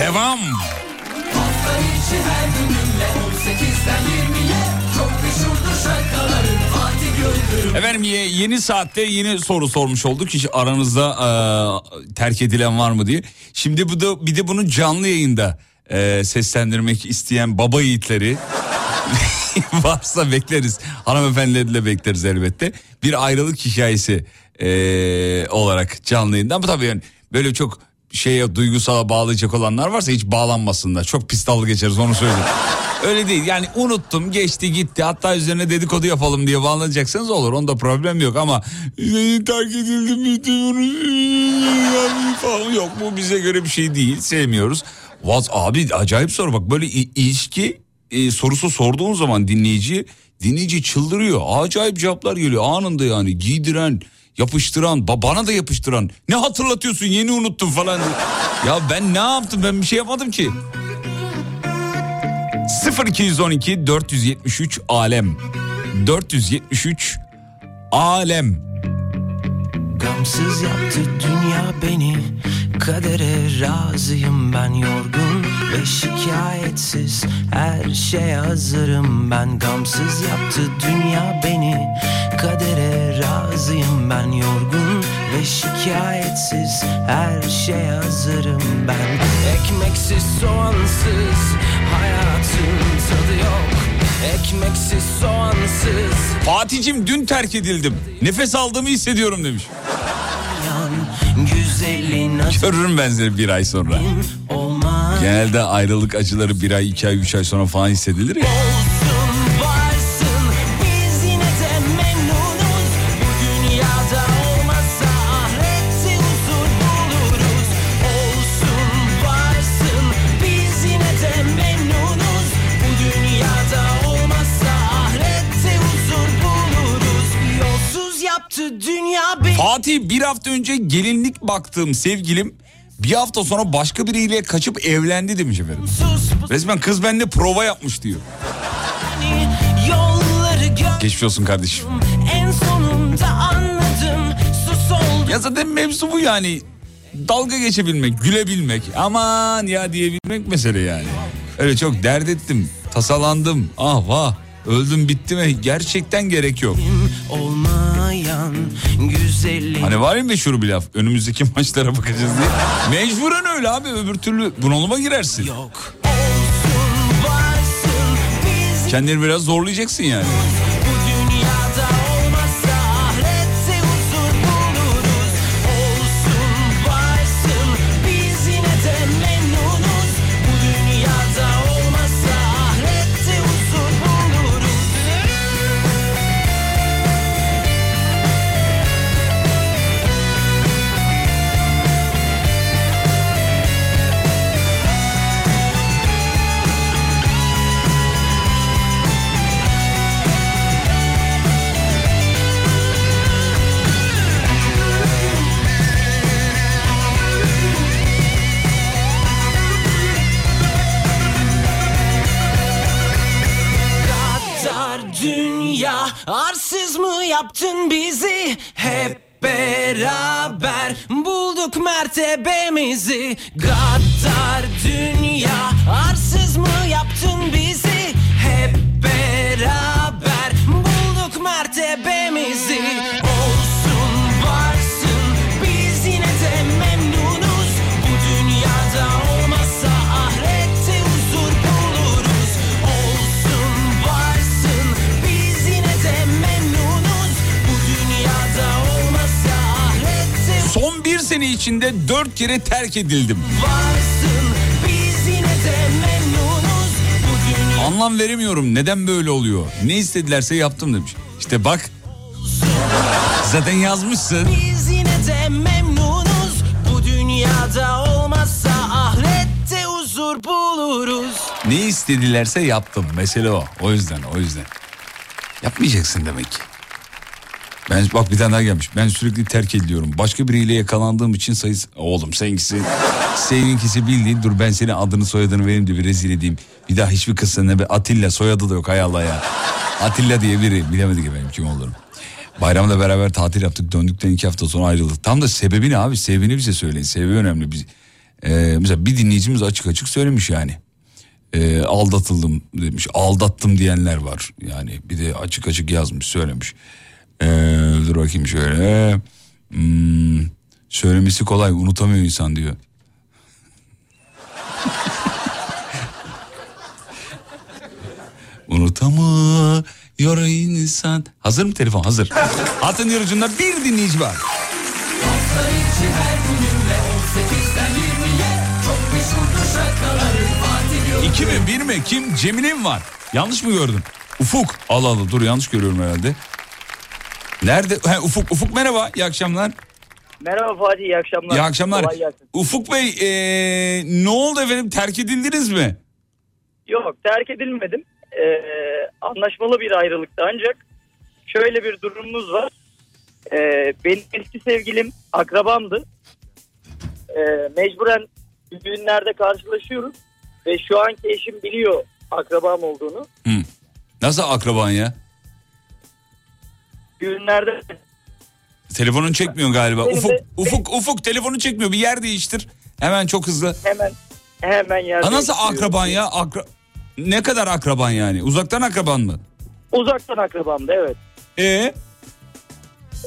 Speaker 3: Devam.
Speaker 2: Hafta içi her gününle 18'den 20'ye Çok meşhurdur şarkıların Fatih Yıldırım
Speaker 3: Efendim ye- yeni saatte yeni soru sormuş olduk. Hiç aranızda e, terk edilen var mı diye. Şimdi bu da bir de bunu canlı yayında e, seslendirmek isteyen baba yiğitleri varsa bekleriz. Hanımefendileri de bekleriz elbette. Bir ayrılık hikayesi e, olarak canlı. Ama tabii yani böyle çok şeye duygusala bağlayacak olanlar varsa hiç bağlanmasınlar. Çok pis dalga geçeriz onu söyleyeyim. Öyle değil yani unuttum geçti gitti hatta üzerine dedikodu yapalım diye bağlanacaksanız olur onda problem yok ama "Seni terk edildim bitti yok bu bize göre bir şey değil sevmiyoruz. Vaz abi acayip soru. Bak böyle ilişki e, sorusu sorduğun zaman dinleyici dinleyici çıldırıyor. Acayip cevaplar geliyor. Anında yani giydiren yapıştıran ba- bana da yapıştıran. Ne hatırlatıyorsun? Yeni unuttum falan. Ya ben ne yaptım? Ben bir şey yapmadım ki. 0212 473 alem. 473 alem
Speaker 8: Gamsız yaptı dünya beni. Kadere razıyım ben yorgun Ve şikayetsiz. Her şeye hazırım ben Gamsız yaptı dünya beni. Kadere razıyım ben yorgun Ve şikayetsiz. Her şeye hazırım ben. Ekmeksiz soğansız hayatın tadı yok Ekmeksiz soğansız.
Speaker 3: Fatih'cim dün terk edildim. Nefes aldığımı hissediyorum demiş. Görürüm ben seni bir ay sonra. Genelde ayrılık acıları bir ay iki ay üç ay sonra falan hissedilir ya Fatih bir hafta önce gelinlik baktığım sevgilim bir hafta sonra başka biriyle kaçıp evlendi demiş efendim. Resmen kız bende prova yapmış diyor. Geçmiş olsun kardeşim.
Speaker 8: en sonunda anladım Sus
Speaker 3: Ya zaten mevzu bu yani. Dalga geçebilmek, gülebilmek, aman ya diyebilmek mesele yani. Öyle çok dert ettim, tasalandım, ah vah, öldüm bitti mi gerçekten gerek yok.
Speaker 8: olmayan güzellik
Speaker 3: Hani var ya meşhur bir laf, önümüzdeki maçlara bakacağız diye. Mecburen öyle abi, öbür türlü bunalıma girersin.
Speaker 8: yok Olsun varsın
Speaker 3: Kendini biraz zorlayacaksın yani. Kere terk edildim.
Speaker 8: varsın
Speaker 3: Anlam veremiyorum neden böyle oluyor. Ne istedilerse yaptım demiş. İşte bak zaten yazmışsın.
Speaker 8: Biz yine de memnunuz Bu dünyada olmazsa ahirette huzur buluruz
Speaker 3: Ne istedilerse yaptım. Mesele o. O yüzden o yüzden. Yapmayacaksın demek ki. Ben bak bir tane daha gelmiş. Ben sürekli terk ediliyorum. Başka biriyle yakalandığım için sayısı... Oğlum seninkisi... Seninkisi bildiğin dur ben senin adını soyadını vereyim de bir rezil edeyim. Bir daha hiçbir kız seninle bir Atilla soyadı da yok hay Allah ya. Atilla diye biri bilemedik efendim kim olduğunu. Bayramda beraber tatil yaptık döndükten iki hafta sonra ayrıldık. Tam da sebebi ne abi sebebini bize söyleyin. Sebebi önemli. Biz, Ee, mesela bir dinleyicimiz açık açık söylemiş yani. Ee, aldatıldım demiş. Aldattım diyenler var. Yani bir de açık açık yazmış söylemiş. Ee, dur bakayım şöyle. Hmm, söylemesi kolay unutamıyor insan diyor. Unutamıyor insan. Hazır mı telefon? Hazır. Atın yorucunda bir dinleyici var. İki mi bir mi kim Cemil'in var yanlış mı gördüm Ufuk Allah Allah dur yanlış görüyorum herhalde Nerede? He, Ufuk. Ufuk merhaba iyi akşamlar.
Speaker 12: Merhaba Fatih iyi akşamlar.
Speaker 3: İyi akşamlar. Ufuk Bey ee, ne oldu efendim terk edildiniz mi?
Speaker 12: Yok terk edilmedim. Ee, anlaşmalı bir ayrılıktı ancak şöyle bir durumumuz var. Ee, benim eski sevgilim akrabamdı. Ee, mecburen düğünlerde karşılaşıyoruz. Ve şu anki eşim biliyor akrabam olduğunu.
Speaker 3: Nasıl akraban ya?
Speaker 12: Düğünlerde
Speaker 3: Telefonun çekmiyor galiba.
Speaker 12: Benim
Speaker 3: Ufuk,
Speaker 12: de-
Speaker 3: Ufuk, Ufuk telefonu çekmiyor. Bir yer değiştir. Hemen çok hızlı.
Speaker 12: hemen hemen yerde.
Speaker 3: Ha, nasıl akraban ya? Akra... Ne kadar akraban yani? Uzaktan akraban mı?
Speaker 12: Uzaktan akrabamdı evet.
Speaker 3: E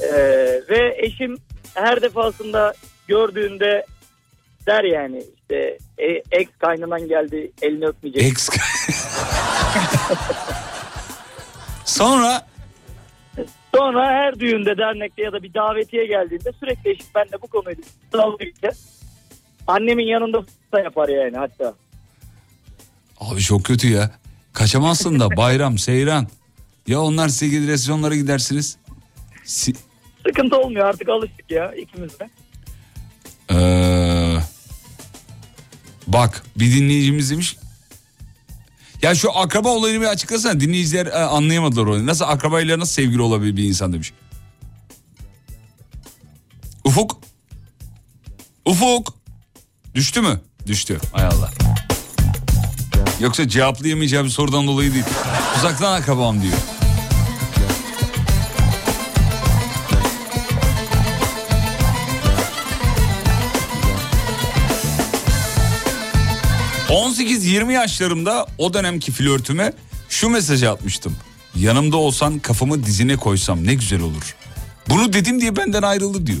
Speaker 12: Ee, ve eşim her defasında gördüğünde der yani işte e, ex kaynanan geldi elini öpmeyecek.
Speaker 3: Ex Sonra
Speaker 12: Sonra her düğünde dernekte ya da bir davetiye geldiğinde sürekli eşim benimle bu konuyu geçer. Annemin yanında da yapar yani hatta.
Speaker 3: Abi çok kötü ya. Kaçamazsın da bayram, seyran. Ya onlar size gelir restorانlara gidersiniz. Si-
Speaker 12: Sıkıntı olmuyor artık alıştık ya ikimiz de.
Speaker 3: Ee, bak bir dinleyicimiz demiş. Ya şu akraba olayını bir açıklasana. Dinleyiciler e, anlayamadılar onu. Nasıl akrabayla nasıl sevgili olabilir bir insan demiş. Ufuk. Ufuk. Düştü mü? Düştü. Hay Allah. Yoksa cevaplayamayacağı bir sorudan dolayı değil. Uzaktan akrabam diyor. ...18-20 yaşlarımda o dönemki flörtüme şu mesajı atmıştım. Yanımda olsan kafamı dizine koysam ne güzel olur. Bunu dedim diye benden ayrıldı diyor.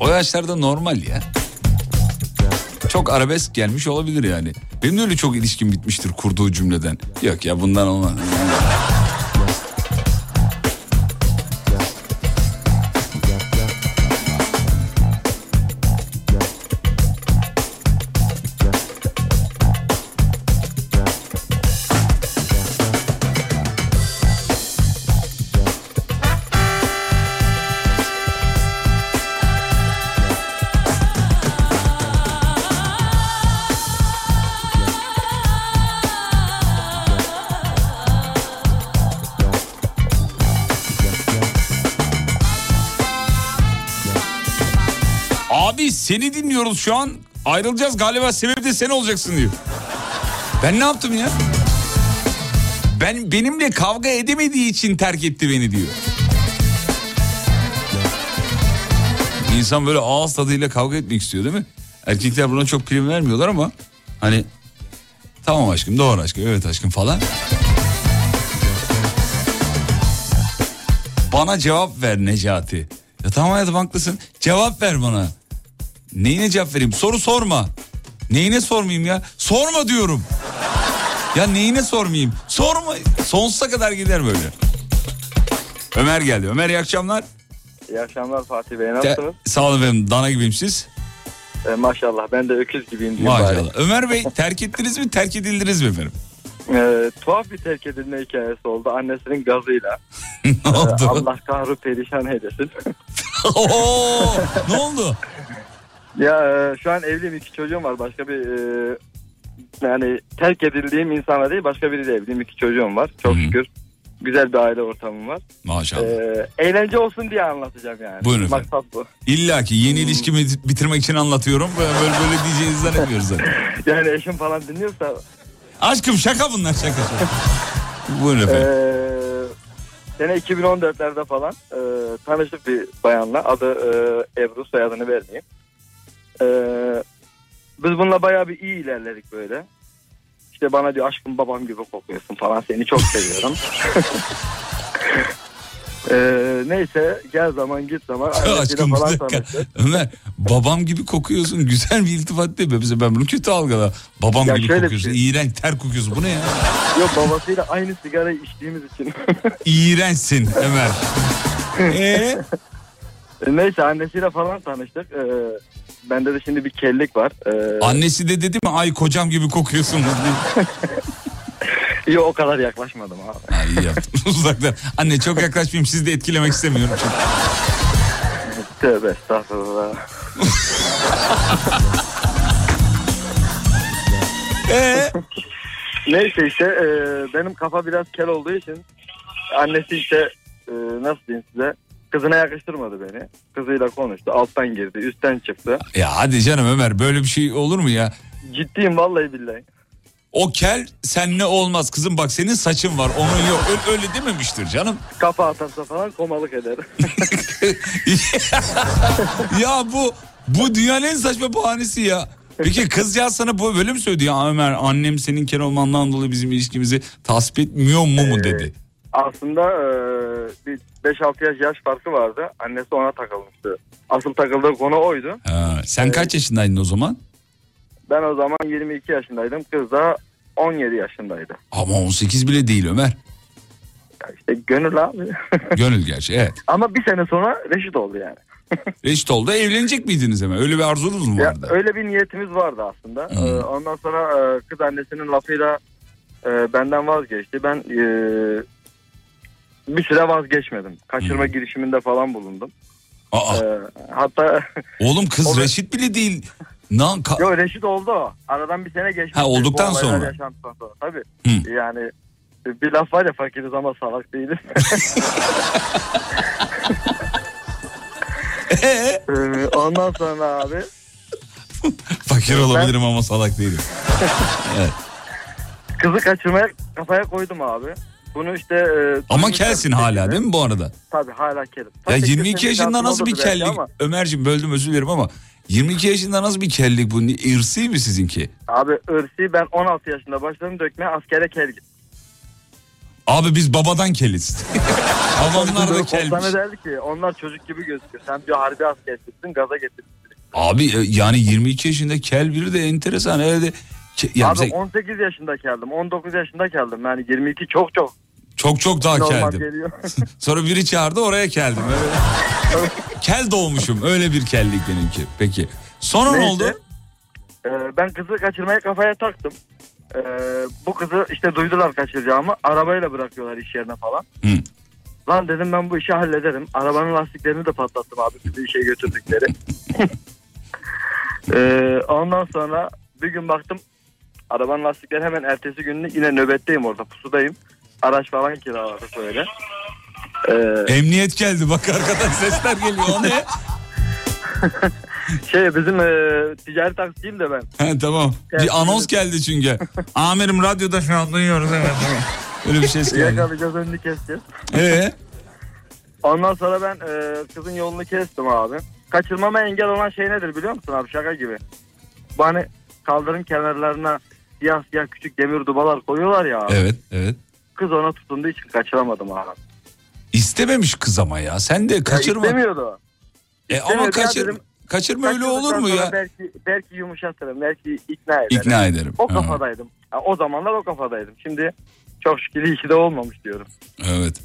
Speaker 3: O yaşlarda normal ya. Çok arabesk gelmiş olabilir yani. Benim de öyle çok ilişkim bitmiştir kurduğu cümleden. Yok ya bundan olmaz. Seni dinliyoruz şu an. Ayrılacağız galiba sebebi de sen olacaksın diyor. Ben ne yaptım ya? Ben benimle kavga edemediği için terk etti beni diyor. İnsan böyle ağız tadıyla kavga etmek istiyor değil mi? Erkekler buna çok prim vermiyorlar ama hani tamam aşkım doğru aşkım evet aşkım falan. Bana cevap ver Necati. Ya tamam hayatım haklısın. Cevap ver bana. Neyine cevap vereyim? Soru sorma. Neyine sormayayım ya? Sorma diyorum. Ya neyine sormayayım? Sorma. Sonsuza kadar gider böyle. Ömer geldi. Ömer iyi akşamlar.
Speaker 13: İyi akşamlar Fatih Bey
Speaker 3: Te-
Speaker 13: nasılsınız?
Speaker 3: sağ olun efendim. Dana gibiyim siz.
Speaker 13: Ee, maşallah ben de öküz gibiyim diyeyim bari.
Speaker 3: Maşallah. Ömer Bey terk ettiniz mi? Terk edildiniz mi efendim?
Speaker 13: Ee, tuhaf bir terk edilme hikayesi oldu annesinin gazıyla.
Speaker 3: ne oldu?
Speaker 13: Ee, Allah kahru perişan eylesin.
Speaker 3: Oo, ne oldu?
Speaker 13: Ya e, şu an evliyim iki çocuğum var başka bir e, yani terk edildiğim insanla değil başka biriyle evliyim iki çocuğum var çok şükür. Güzel bir aile ortamım var.
Speaker 3: Maşallah.
Speaker 13: Ee, eğlence olsun diye anlatacağım yani.
Speaker 3: Buyurun efendim.
Speaker 13: Maksat bu.
Speaker 3: İlla ki yeni ilişkimi bitirmek için anlatıyorum. Böyle böyle, böyle diyeceğinizi zannetmiyoruz zaten.
Speaker 13: Yani eşim falan dinliyorsa
Speaker 3: Aşkım şaka bunlar şaka. şaka. Buyurun efendim.
Speaker 13: Ee, sene 2014'lerde falan e, tanıştık bir bayanla. Adı e, Ebru soyadını vermeyeyim. Ee, biz bununla bayağı bir iyi ilerledik böyle. İşte bana diyor aşkım babam gibi kokuyorsun falan seni çok seviyorum. Ee, neyse gel zaman git zaman
Speaker 3: Aşkım bir
Speaker 13: falan
Speaker 3: dakika.
Speaker 13: tanıştık.
Speaker 3: Ömer babam gibi kokuyorsun. Güzel bir iltifat değil mi? Bize ben bunu kötü algıla. Babam
Speaker 13: Ya
Speaker 3: gibi kokuyorsun.
Speaker 13: şey.
Speaker 3: İğrenç ter kokuyorsun. Bu ne ya?
Speaker 13: Yok babasıyla aynı sigarayı içtiğimiz için.
Speaker 3: İğrençsin Ömer. Ee?
Speaker 13: Neyse annesiyle falan tanıştık. Ee, bende de şimdi bir kellik var. Ee,
Speaker 3: Annesi de dedi mi ay kocam gibi kokuyorsun diye.
Speaker 13: iyi o kadar yaklaşmadım abi.
Speaker 3: Ha, iyi yaptın uzaktan. Anne çok yaklaşmayayım sizi de etkilemek istemiyorum çünkü.
Speaker 13: Tövbe estağfurullah.
Speaker 3: Ee?
Speaker 13: Neyse işte e, benim kafa biraz kel olduğu için annesi işte e, nasıl diyeyim size kızına yakıştırmadı beni. Kızıyla konuştu alttan girdi üstten çıktı.
Speaker 3: Ya hadi canım Ömer böyle bir şey olur mu ya?
Speaker 13: Ciddiyim vallahi billahi.
Speaker 3: O kel senle olmaz kızım bak senin saçın var onun yok öyle, öyle dememiştir canım.
Speaker 13: Kafa atarsa falan komalık eder.
Speaker 3: ya bu bu dünyanın en saçma bahanesi ya. Peki kız ya sana bu böyle mi söyledi ya Ömer annem senin kel olmandan dolayı bizim ilişkimizi tasvip etmiyor mu mu dedi.
Speaker 13: Aslında e, bir 5-6 yaş yaş farkı vardı. Annesi ona takılmıştı. Asıl takıldığı konu oydu.
Speaker 3: Ha, sen kaç yaşındaydın o zaman?
Speaker 13: Ben o zaman 22 yaşındaydım. Kız da 17 yaşındaydı.
Speaker 3: Ama 18 bile değil Ömer.
Speaker 13: İşte gönül abi.
Speaker 3: Gönül gerçi evet.
Speaker 13: Ama bir sene sonra reşit oldu yani.
Speaker 3: Reşit oldu evlenecek miydiniz hemen öyle bir arzunuz mu
Speaker 13: Ya,
Speaker 3: vardı?
Speaker 13: öyle bir niyetimiz vardı aslında. Ee, ondan sonra e, kız annesinin lafıyla e, benden vazgeçti. Ben e, bir süre vazgeçmedim. Kaçırma
Speaker 3: Hmm.
Speaker 13: girişiminde falan bulundum.
Speaker 3: Aa.
Speaker 13: Ee, hatta
Speaker 3: Oğlum kız
Speaker 13: O-
Speaker 3: reşit bile değil. Nan ka-
Speaker 13: Yo reşit oldu o. Aradan bir sene geçti.
Speaker 3: Ha, olduktan sonra.
Speaker 13: yaşandıktan sonra. Tabii.
Speaker 3: Hı.
Speaker 13: Yani bir laf var ya fakiriz ama salak değiliz. Ee, Ondan sonra abi
Speaker 3: Fakir olabilirim ama salak değilim. evet.
Speaker 13: kızı kaçırmaya kafaya koydum abi. Bunu işte... e,
Speaker 3: Ama kelsin
Speaker 13: bir
Speaker 3: hala değil mi bu arada?
Speaker 13: Tabii hala kelim.
Speaker 3: Ya
Speaker 13: Tabii
Speaker 3: 22
Speaker 13: kesin
Speaker 3: yaşında nasıl bir kellik?
Speaker 13: ama
Speaker 3: Ömerciğim böldüm özür dilerim ama 22 yaşında nasıl bir kellik bu? İrsi mi sizinki?
Speaker 13: Abi ırsi ben 16 yaşında başladım dökmeye askere kel gittim.
Speaker 3: Abi biz babadan keliz. Babamlar da kelmiş.
Speaker 13: Sana derdi ki onlar çocuk gibi gözüküyor. Sen diyor harbi askersin gaza getirdin.
Speaker 3: Abi e, yani 22 yaşında kel biri de enteresan. Ke- ya
Speaker 13: Abi
Speaker 3: bize
Speaker 13: 18 yaşında geldim 19 yaşında geldim yani 22 çok çok
Speaker 3: çok çok daha
Speaker 13: normal
Speaker 3: keldim.
Speaker 13: geliyor.
Speaker 3: Sonra biri çağırdı oraya keldim. Öyle. Kel doğmuşum. Öyle bir kellik benimki. Peki. Sonra ne
Speaker 13: Neyse.
Speaker 3: oldu?
Speaker 13: Ee, ben kızı kaçırmaya kafaya taktım. Ee, bu kızı işte duydular kaçıracağımı arabayla bırakıyorlar iş yerine falan.
Speaker 3: Hı.
Speaker 13: Lan dedim ben bu işi hallederim. Arabanın lastiklerini de patlattım abi bizi işe götürdükleri. Ee, ondan sonra bir gün baktım arabanın lastikleri hemen ertesi günü yine nöbetteyim orada pusudayım. Araç falan kiraladık böyle. Ee,
Speaker 3: Emniyet geldi bak arkadan sesler geliyor. O ne?
Speaker 13: şey bizim e, ticari taksiciyim de ben.
Speaker 3: He tamam. Bir anons geldi çünkü. Amirim radyoda şu an duyuyoruz evet. tamam. Öyle bir ses geldi.
Speaker 13: Yakalayacağız önünü keseceğiz.
Speaker 3: Ee?
Speaker 13: Ondan sonra ben e, kızın yolunu kestim abi. Kaçırmama engel olan şey nedir biliyor musun abi şaka gibi. Bu hani kaldırım kenarlarına siyah siyah küçük demir dubalar koyuyorlar ya abi.
Speaker 3: Evet evet.
Speaker 13: Kız ona tutunduğu için kaçıramadım abi.
Speaker 3: İstememiş kız ama ya. Sen de kaçırma.
Speaker 13: Ya istemiyordu.
Speaker 3: E ama
Speaker 13: İstemiyordu ya
Speaker 3: kaçır,
Speaker 13: dedim.
Speaker 3: kaçırma öyle olur mu ya?
Speaker 13: Belki, belki yumuşatırım belki ikna ederim.
Speaker 3: İkna ederim.
Speaker 13: O
Speaker 3: Ha.
Speaker 13: kafadaydım. Ya, o zamanlar o kafadaydım. Şimdi çok şükür iyi ki de olmamış diyorum.
Speaker 3: Evet.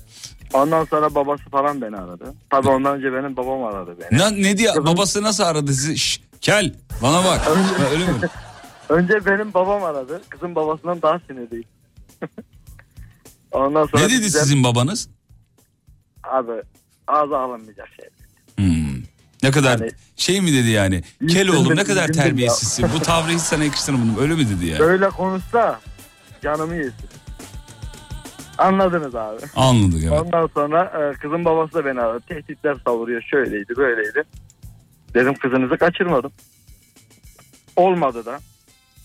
Speaker 13: Ondan sonra babası falan beni aradı. Tabii ondan önce benim babam aradı beni.
Speaker 3: Ne, ne diye babası nasıl aradı sizi? Şş, kel bana bak. Ha, öyle mi?
Speaker 13: Önce benim babam aradı. Kızın babasından daha sinirliyim. Ondan sonra
Speaker 3: Ne dedi
Speaker 13: bizler-
Speaker 3: sizin babanız?
Speaker 13: Abi ağza alınmayacak şey.
Speaker 3: Hmm. Ne kadar
Speaker 13: Yani-
Speaker 3: şey mi dedi yani? Kel oğlum ne kadar terbiyesizsin. Bu tavrı hiç sana yakıştırmadım. Öyle mi dedi yani?
Speaker 13: Böyle konuşsa canımı yesin. Anladınız abi.
Speaker 3: Anladık evet.
Speaker 13: Ondan sonra e, kızın babası da beni aradı. Tehditler savuruyor. Şöyleydi böyleydi. Dedim kızınızı kaçırmadım. Olmadı da.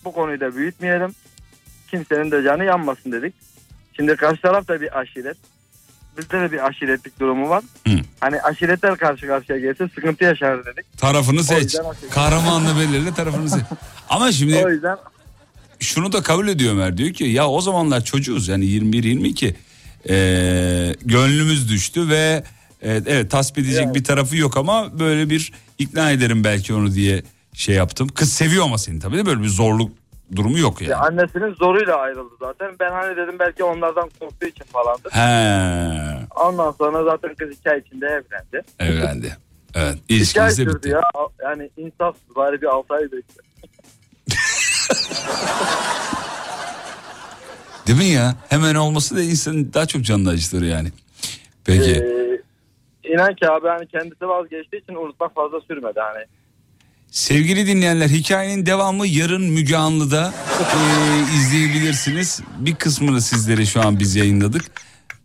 Speaker 13: Bu konuyu da büyütmeyelim. Kimsenin de canı yanmasın dedik. Şimdi karşı taraf da bir aşiret. Bizde de bir aşiretlik durumu var. Hani aşiretler karşı karşıya gelse sıkıntı yaşar dedik.
Speaker 3: Tarafını seç. Kahramanla belirle tarafını seç. Ama şimdi
Speaker 13: O yüzden
Speaker 3: şunu da kabul ediyor Ömer diyor ki ya o zamanlar çocuğuz yani 21-22 ee, gönlümüz düştü ve evet, evet tasvip edecek bir tarafı yok ama böyle bir ikna ederim belki onu diye şey yaptım. Kız seviyor ama seni tabii de böyle bir zorluk durumu yok yani.
Speaker 13: ya annesinin zoruyla ayrıldı zaten. Ben hani dedim belki onlardan korktuğu için falandır.
Speaker 3: He
Speaker 13: Ondan sonra zaten kız iki ay içinde evlendi.
Speaker 3: evlendi. Evet. İlişkiniz de bitti.
Speaker 13: ya. Yani insaf bari bir 6 ay bekle.
Speaker 3: Değil mi ya? Hemen olması da insanın daha çok canını acıtır yani. Peki.
Speaker 13: Ee, inan ki abi hani kendisi vazgeçtiği için unutmak fazla sürmedi hani.
Speaker 3: Sevgili dinleyenler hikayenin devamı yarın Müge Anlı'da e, izleyebilirsiniz. Bir kısmını sizlere şu an biz yayınladık.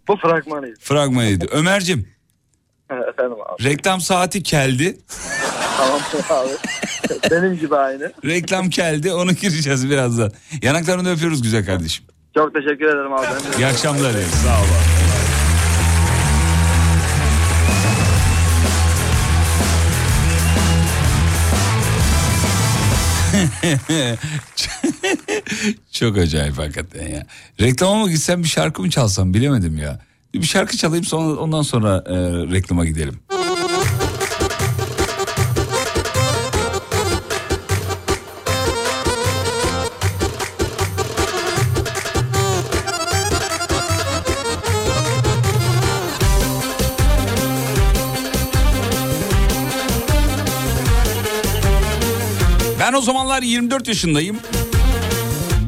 Speaker 13: Bu fragmanıydı.
Speaker 3: Fragmanıydı. Ömer'cim
Speaker 13: Efendim abi.
Speaker 3: reklam saati geldi.
Speaker 13: Tamam abi. Benim gibi aynı.
Speaker 3: Reklam geldi onu gireceğiz birazdan. Yanaklarını öpüyoruz güzel kardeşim.
Speaker 13: Çok teşekkür ederim abi.
Speaker 3: İyi akşamlar. Sağ ol. abi. Çok acayip hakikaten ya. Reklama mı gitsem bir şarkı mı çalsam bilemedim ya. Bir şarkı çalayım sonra ondan sonra e, reklama gidelim. Zamanlar 24 yaşındayım.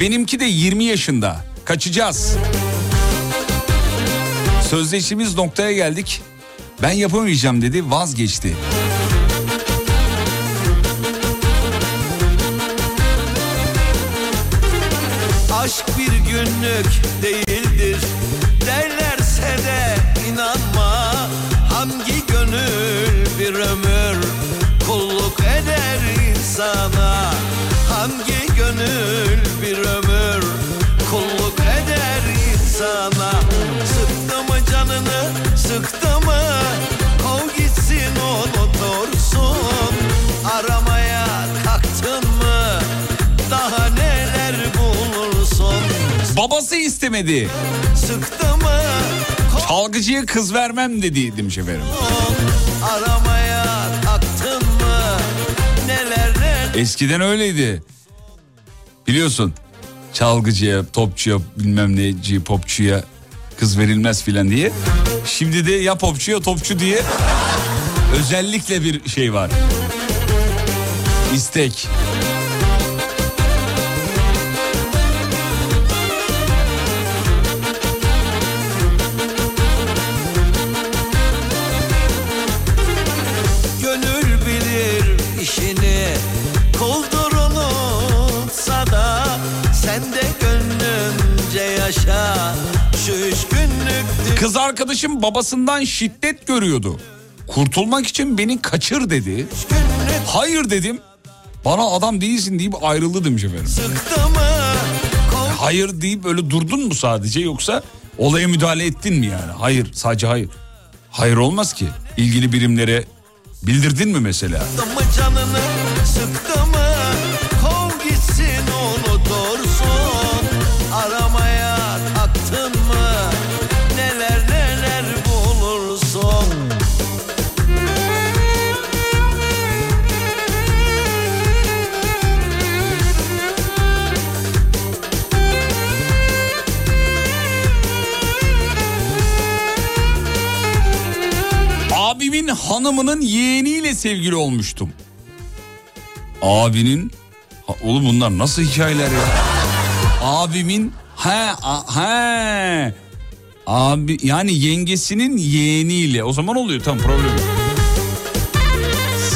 Speaker 3: Benimki de 20 yaşında. Kaçacağız. Sözleştiğimiz noktaya geldik. Ben yapamayacağım dedi vazgeçti.
Speaker 14: Aşk bir günlük değildir derlerse de inanma Hangi gönül bir ömür kulluk eder insana Hangi gönül bir ömür? Kulluk eder insana. Sıktı mı canını sıktı mı? Kov gitsin unutursun Aramaya kalktın mı? Daha neler bulursun?
Speaker 3: Babası istemedi.
Speaker 14: Sıktı mı?
Speaker 3: Çalgıcıya kız vermem dedi demiş efendim.
Speaker 14: aramaya
Speaker 3: Eskiden öyleydi. Biliyorsun çalgıcıya, topçuya, bilmem neci, popçuya kız verilmez filan diye. Şimdi de ya popçu ya topçu diye özellikle bir şey var. İstek. Kız arkadaşım babasından şiddet görüyordu. Kurtulmak için beni kaçır dedi. Hayır dedim. Bana adam değilsin deyip ayrıldı demiş efendim. Hayır deyip öyle durdun mu sadece yoksa olaya müdahale ettin mi yani? Hayır sadece hayır. Hayır olmaz ki. İlgili birimlere bildirdin mi mesela?
Speaker 14: Sıktı mı canını sıktı mı
Speaker 3: Abimin hanımının yeğeniyle sevgili olmuştum. Abinin Ha, oğlum bunlar nasıl hikayeler ya? Abimin he a- he abi yani yengesinin yeğeniyle o zaman oluyor tam problem.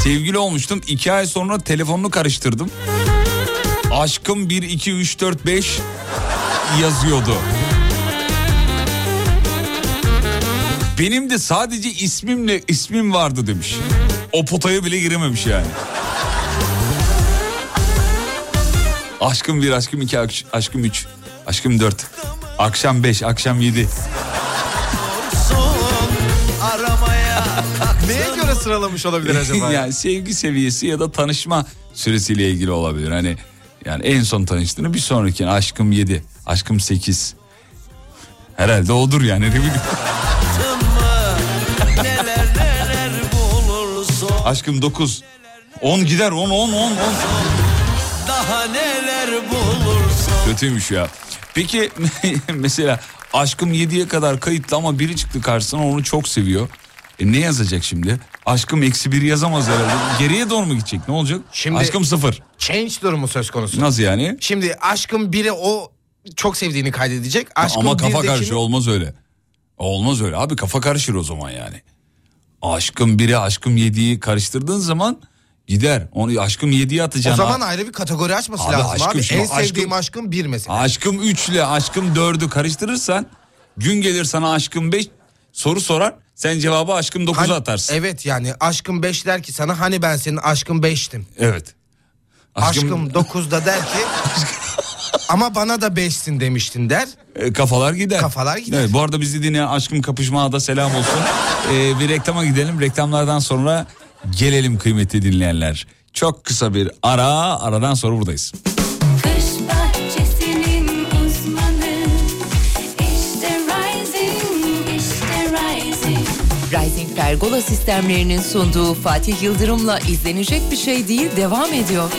Speaker 3: Sevgili olmuştum. iki ay sonra telefonunu karıştırdım. Aşkım 1 2 3 4 5 yazıyordu. Benim de sadece ismimle ismim vardı demiş. O potaya bile girememiş yani. Aşkım bir, aşkım iki, aş- aşkım üç, aşkım dört. Akşam beş, akşam yedi.
Speaker 5: Neye göre sıralamış olabilir acaba?
Speaker 3: yani sevgi seviyesi ya da tanışma süresiyle ilgili olabilir. Hani yani en son tanıştığını bir sonraki aşkım yedi, aşkım sekiz. Herhalde odur yani. Ne bileyim. Aşkım dokuz. On gider on on on on.
Speaker 14: Daha neler bulursun
Speaker 3: Kötüymüş ya. Peki mesela aşkım 7'ye kadar kayıtlı ama biri çıktı karşısına onu çok seviyor. E ne yazacak şimdi? Aşkım eksi bir yazamaz herhalde. Geriye doğru mu gidecek ne olacak?
Speaker 5: Şimdi-
Speaker 3: Aşkım sıfır.
Speaker 5: Change durumu söz konusu.
Speaker 3: Nasıl yani?
Speaker 5: Şimdi aşkın biri o çok sevdiğini kaydedecek. Aşkın
Speaker 3: Ama kafa
Speaker 5: birdekini-
Speaker 3: karışır olmaz öyle. Olmaz öyle abi kafa karışır o zaman yani. Aşkım biri aşkım yediği karıştırdığın zaman gider. Onu aşkım yediği
Speaker 5: O
Speaker 3: atacaksın.
Speaker 5: zaman ayrı bir kategori açması
Speaker 3: Abi
Speaker 5: lazım
Speaker 3: aşkım
Speaker 5: abi.
Speaker 3: şimdi
Speaker 5: En sevdiğim
Speaker 3: aşkım-
Speaker 5: bir mesela.
Speaker 3: Aşkım 3 ile aşkım 4'ü karıştırırsan gün gelir sana aşkım 5 soru sorar. Sen cevabı aşkım 9'a
Speaker 5: Hani-
Speaker 3: atarsın.
Speaker 5: Evet yani aşkın 5 der ki sana hani ben senin aşkın 5'tim.
Speaker 3: Evet.
Speaker 5: Aşkım 9'da der ki ama bana da 5'sin demiştin der.
Speaker 3: E, kafalar gider.
Speaker 5: Kafalar gider.
Speaker 3: Evet, bu arada bizi dinleyen aşkım kapışmaya da selam olsun. E, bir reklama gidelim. Reklamlardan sonra gelelim kıymetli dinleyenler. Çok kısa bir ara. Aradan sonra buradayız.
Speaker 11: Kış bahçesinin uzmanı İşte Rising, işte Rising
Speaker 1: Rising Pergola sistemlerinin sunduğu Fatih Yıldırım'la izlenecek bir şey değil devam ediyor.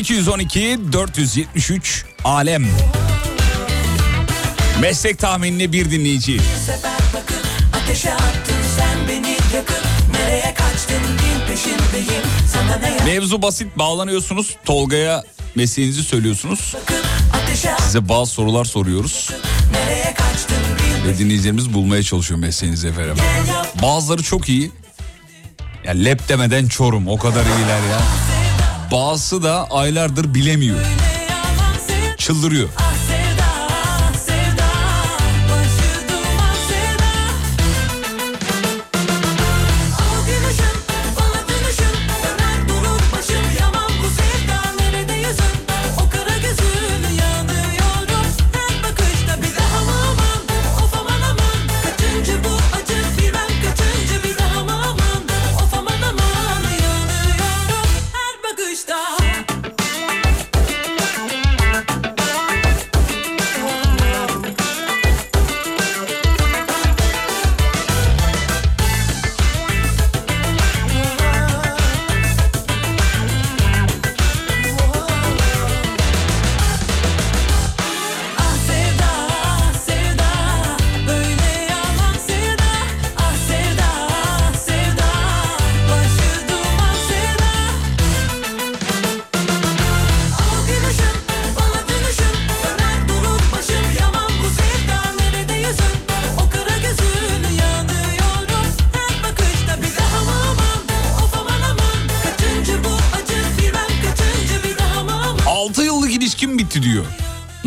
Speaker 3: 0212 473 alem. Meslek tahminine bir dinleyici.
Speaker 15: sefer bakıp ateşe attın sen beni yakıp nereye kaçtın bin peşindeyim sana ne yap
Speaker 3: Mevzu basit bağlanıyorsunuz. Tolga'ya mesleğinizi söylüyorsunuz. Size bazı sorular soruyoruz.
Speaker 15: kaçtın
Speaker 3: Ve dinleyicilerimiz bulmaya çalışıyor mesleğinizi efendim. Bazıları çok iyi. Ya lep demeden çorum o kadar iyiler ya. Bazısı da aylardır bilemiyor. Çıldırıyor.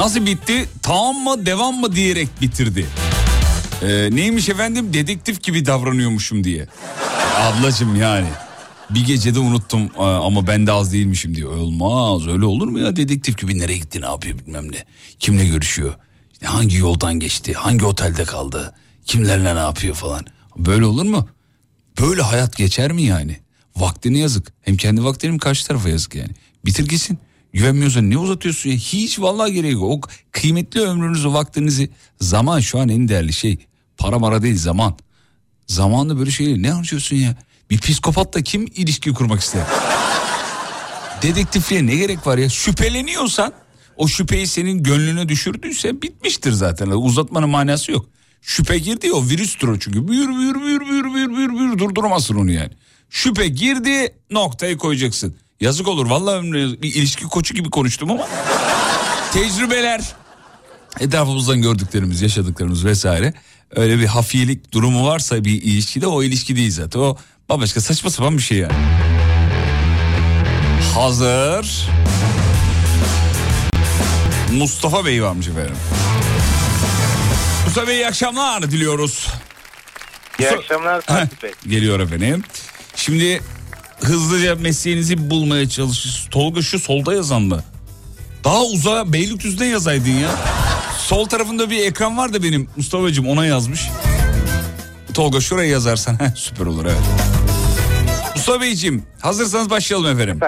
Speaker 3: Nasıl bitti? Tamam mı devam mı diyerek bitirdi. Ee, neymiş efendim dedektif gibi davranıyormuşum diye. Ablacım yani. Bir gecede unuttum ama ben de az değilmişim diyor. Olmaz öyle olur mu ya dedektif gibi nereye gitti ne yapıyor bilmem ne. Kimle görüşüyor. İşte hangi yoldan geçti hangi otelde kaldı. Kimlerle ne yapıyor falan. Böyle olur mu? Böyle hayat geçer mi yani? Vaktini yazık. Hem kendi vaktini hem karşı tarafa yazık yani. Bitir gitsin. Güvenmiyorsan ne uzatıyorsun ya? Hiç vallahi gerek yok. O kıymetli ömrünüzü, vaktinizi, zaman şu an en değerli şey. Para mara değil zaman. Zamanla böyle şeyleri ne harcıyorsun ya? Bir psikopatla kim ilişki kurmak ister? Dedektifliğe ne gerek var ya? Şüpheleniyorsan o şüpheyi senin gönlüne düşürdüyse bitmiştir zaten. Uzatmanın manası yok. Şüphe girdi o virüstür o çünkü. Büyür büyür büyür büyür büyür büyür büyür durduramazsın onu yani. Şüphe girdi noktayı koyacaksın. Yazık olur vallahi bir ilişki koçu gibi konuştum ama. Tecrübeler etrafımızdan gördüklerimiz, yaşadıklarımız vesaire. Öyle bir hafiyelik durumu varsa bir ilişkide o ilişki değil zaten. O bambaşka saçma sapan bir şey yani. Hazır. Mustafa Bey varmış efendim. Mustafa Bey iyi akşamlar diliyoruz.
Speaker 16: İyi akşamlar Fatih Bey.
Speaker 3: Geliyor efendim. Şimdi hızlıca mesleğinizi bulmaya çalışıyorsunuz. Tolga şu solda yazan mı? Daha uzağa Beylikdüzü'de yazaydın ya. Sol tarafında bir ekran var da benim Mustafa'cığım ona yazmış. Tolga şuraya yazarsan süper olur evet. Mustafa Beyciğim hazırsanız başlayalım efendim.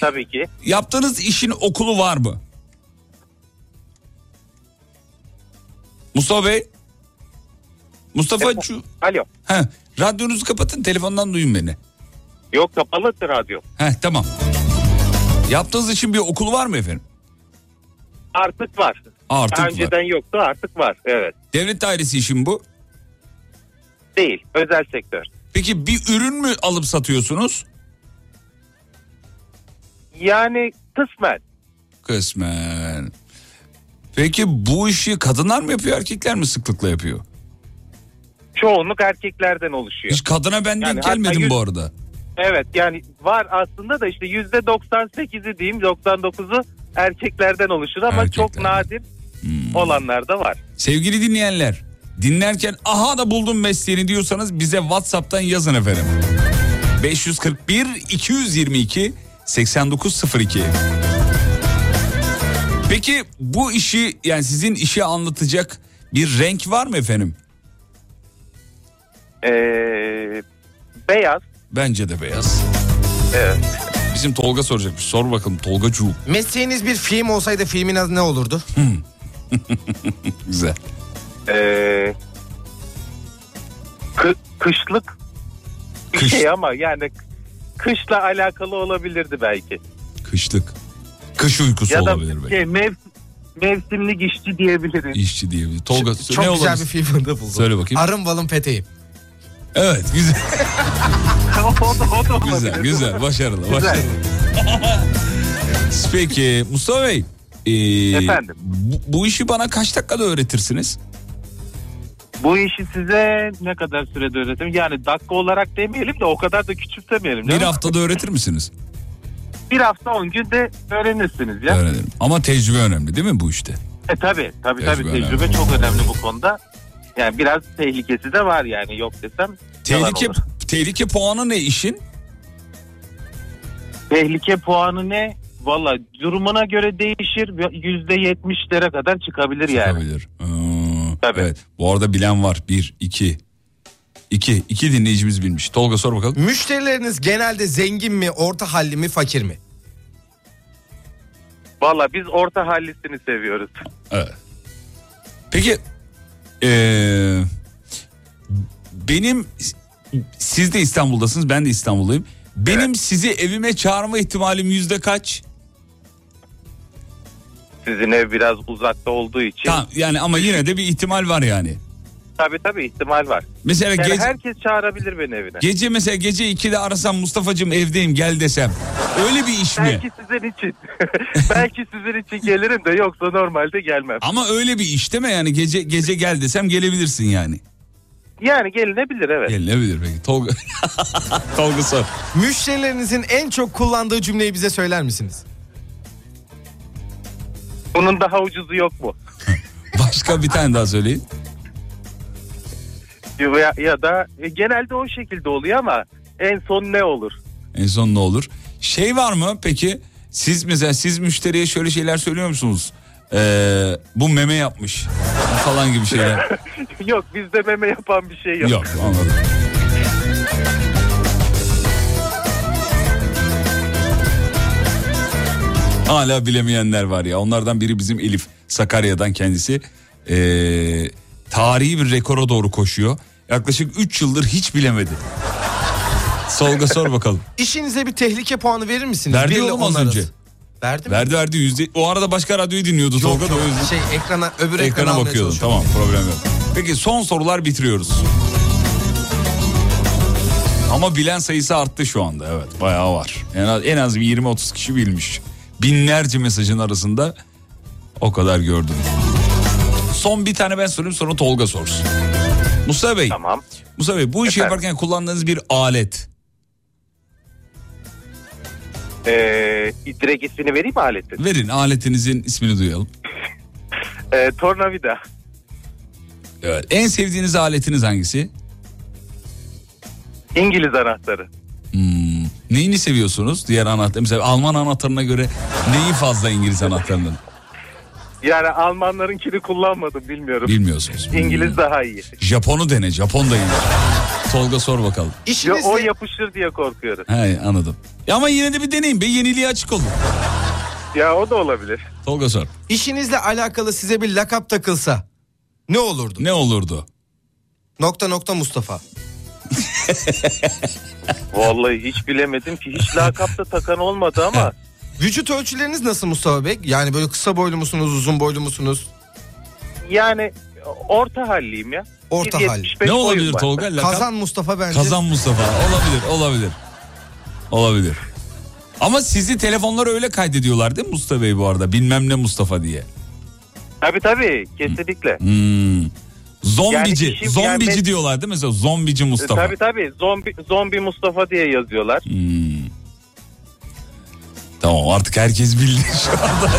Speaker 16: Tabii ki.
Speaker 3: Yaptığınız işin okulu var mı? Mustafa Bey. Mustafa
Speaker 16: Alo.
Speaker 3: Heh, radyonuzu kapatın telefondan duyun beni.
Speaker 16: Yok kapalıdır radyo.
Speaker 3: Heh, tamam. Yaptığınız için bir okulu var mı efendim?
Speaker 16: Artık var.
Speaker 3: Artık
Speaker 16: Daha
Speaker 3: var.
Speaker 16: önceden yoktu artık var. Evet.
Speaker 3: Devlet dairesi işin bu.
Speaker 16: Değil. Özel sektör.
Speaker 3: Peki bir ürün mü alıp satıyorsunuz?
Speaker 16: Yani kısmen.
Speaker 3: Kısmen. Peki bu işi kadınlar mı yapıyor erkekler mi sıklıkla yapıyor?
Speaker 16: Çoğunluk erkeklerden oluşuyor.
Speaker 3: Hiç kadına ben denk
Speaker 16: Yani
Speaker 3: gelmedim
Speaker 16: yüz-
Speaker 3: bu arada.
Speaker 16: Evet yani var aslında da işte yüzde 98'i diyeyim 99'u erkeklerden oluşur ama çok nadir
Speaker 3: Hmm.
Speaker 16: olanlar da var.
Speaker 3: Sevgili dinleyenler dinlerken aha da buldum mesleğini diyorsanız bize Whatsapp'tan yazın efendim. 541 222 8902 Peki bu işi yani sizin işi anlatacak bir renk var mı efendim?
Speaker 16: Ee, beyaz.
Speaker 3: Bence de beyaz.
Speaker 16: Evet.
Speaker 3: Bizim Tolga soracakmış. Sor bakalım Tolgacuğum.
Speaker 5: Mesleğiniz bir film olsaydı filmin adı ne olurdu?
Speaker 3: Güzel.
Speaker 16: Ee, kı- kışlık bir şey ama yani kışla alakalı olabilirdi belki.
Speaker 3: Kışlık. Kış uykusu
Speaker 16: ya da
Speaker 3: olabilir belki.
Speaker 16: şey, mev- mevsimlik işçi diyebiliriz.
Speaker 3: İşçi diyebilir. Tolga
Speaker 5: Çok
Speaker 3: ne
Speaker 5: güzel
Speaker 3: olur?
Speaker 5: bir film adı buldum.
Speaker 3: Söyle bakayım.
Speaker 5: Arın balın peteğim.
Speaker 3: Evet güzel.
Speaker 16: o da, o da olabilir.
Speaker 3: Güzel güzel başarılı.
Speaker 16: Güzel.
Speaker 3: başarılı. Peki Mustafa Bey. e,
Speaker 16: Efendim?
Speaker 3: Bu, bu işi bana kaç dakikada öğretirsiniz?
Speaker 16: Bu işi size ne kadar sürede öğretim? Yani dakika olarak demeyelim de o kadar da küçümsemeyelim.
Speaker 3: Bir haftada öğretir misiniz?
Speaker 16: Bir hafta on günde öğrenirsiniz ya.
Speaker 3: Öğrenirim. Ama tecrübe önemli değil mi bu işte?
Speaker 16: E tabi tabi
Speaker 3: Tecrübe
Speaker 16: tabi tecrübe
Speaker 3: önemli.
Speaker 16: çok önemli bu konuda. Yani biraz tehlikesi de var yani yok desem.
Speaker 3: Tehlike
Speaker 16: olur.
Speaker 3: tehlike puanı ne işin?
Speaker 16: Tehlike puanı ne? Valla durumuna göre değişir. Yüzde yetmişlere kadar çıkabilir yani.
Speaker 3: Çıkabilir. Ee, Evet. Bu arada bilen var. Bir, iki. İki. iki dinleyicimiz bilmiş. Tolga sor bakalım.
Speaker 5: Müşterileriniz genelde zengin mi, orta halli mi, fakir mi?
Speaker 16: Valla biz orta hallisini seviyoruz.
Speaker 3: Evet. Peki ee, benim siz de İstanbul'dasınız ben de İstanbul'dayım. Benim sizi evime çağırma ihtimalim yüzde kaç?
Speaker 16: Sizin ev biraz uzakta olduğu için.
Speaker 3: Tamam yani ama yine de bir ihtimal var yani.
Speaker 16: Tabii tabii ihtimal var.
Speaker 3: Mesela
Speaker 16: yani
Speaker 3: gece-
Speaker 16: herkes çağırabilir beni evine.
Speaker 3: Gece mesela gece 2'de arasam Mustafa'cığım evdeyim gel desem. Öyle bir iş mi?
Speaker 16: Belki sizin için. Belki sizin için gelirim de yoksa normalde gelmem.
Speaker 3: Ama öyle bir iş değil mi yani gece gece gel desem gelebilirsin yani.
Speaker 16: Yani gelinebilir evet.
Speaker 3: Gelinebilir peki. Tolga Tolga sor.
Speaker 5: Müşterilerinizin en çok kullandığı cümleyi bize söyler misiniz?
Speaker 16: Bunun daha ucuzu yok mu?
Speaker 3: Başka bir tane daha söyleyin.
Speaker 16: Ya, ya da e, genelde o şekilde oluyor ama en son ne olur?
Speaker 3: En son ne olur? Şey var mı peki? Siz mesela siz müşteriye şöyle şeyler söylüyor musunuz? Ee, bu meme yapmış falan gibi şeyler.
Speaker 16: yok bizde meme yapan bir şey yok.
Speaker 3: Yok anladım. Hala bilemeyenler var ya. Onlardan biri bizim Elif Sakarya'dan kendisi. Ee, tarihi bir rekora doğru koşuyor. Yaklaşık 3 yıldır hiç bilemedi. Tolga sor bakalım.
Speaker 5: İşinize bir tehlike puanı verir misiniz?
Speaker 3: Verdi oğlum az önce.
Speaker 5: Verdi mi?
Speaker 3: Verdi verdi yüzde. O arada başka radyoyu dinliyordu Tolga da o yüzden.
Speaker 5: Şey ekrana öbür ekrana,
Speaker 3: Ekrana bakıyordum tamam problem yok. Peki son sorular bitiriyoruz. Ama bilen sayısı arttı şu anda evet bayağı var. En az, en az bir 20-30 kişi bilmiş. Binlerce mesajın arasında o kadar gördüm. Son bir tane ben sorayım sonra Tolga sorsun. Mustafa Bey.
Speaker 16: Tamam.
Speaker 3: Mustafa Bey bu işi
Speaker 16: Efendim?
Speaker 3: yaparken kullandığınız bir alet.
Speaker 16: Ee, direkt ismini vereyim mi aletin?
Speaker 3: Verin aletinizin ismini duyalım.
Speaker 16: Ee, tornavida.
Speaker 3: Evet. En sevdiğiniz aletiniz hangisi?
Speaker 16: İngiliz anahtarı.
Speaker 3: Hmm, Neyini seviyorsunuz? Diğer anahtar. Mesela Alman anahtarına göre neyi fazla İngiliz anahtarının?
Speaker 16: Yani Almanlarınkini kullanmadım bilmiyorum.
Speaker 3: Bilmiyorsunuz.
Speaker 16: İngiliz daha iyi.
Speaker 3: Japon'u dene. Japon da iyi. Tolga sor bakalım.
Speaker 16: Ya, o yapışır diye korkuyorum.
Speaker 3: He anladım. Ya ama yine de bir deneyin be. Yeniliğe açık olun.
Speaker 16: Ya o da olabilir.
Speaker 3: Tolga sor.
Speaker 5: İşinizle alakalı size bir lakap takılsa ne olurdu?
Speaker 3: Ne olurdu?
Speaker 5: Nokta nokta Mustafa.
Speaker 16: Vallahi hiç bilemedim ki. Hiç lakapta takan olmadı ama.
Speaker 5: Vücut ölçüleriniz nasıl Mustafa Bey? Yani böyle kısa boylu musunuz, uzun boylu musunuz?
Speaker 16: Yani orta halliyim ya.
Speaker 5: Orta
Speaker 16: 1.75
Speaker 5: hal.
Speaker 3: Ne olabilir. Tolga? Lakap?
Speaker 5: Kazan Mustafa bence.
Speaker 3: Kazan Mustafa. Olabilir, olabilir. Olabilir. Ama sizi telefonlara öyle kaydediyorlar değil mi Mustafa Bey bu arada? Bilmem ne Mustafa diye.
Speaker 16: Tabii tabii kesinlikle.
Speaker 3: Hmm. Zombici,
Speaker 16: Yani
Speaker 3: zombici
Speaker 16: yani-
Speaker 3: diyorlar değil mi? Mesela zombici Mustafa.
Speaker 16: Tabii tabii zombi, zombi Mustafa diye yazıyorlar.
Speaker 3: Hmm. Tamam artık herkes bildi şu anda.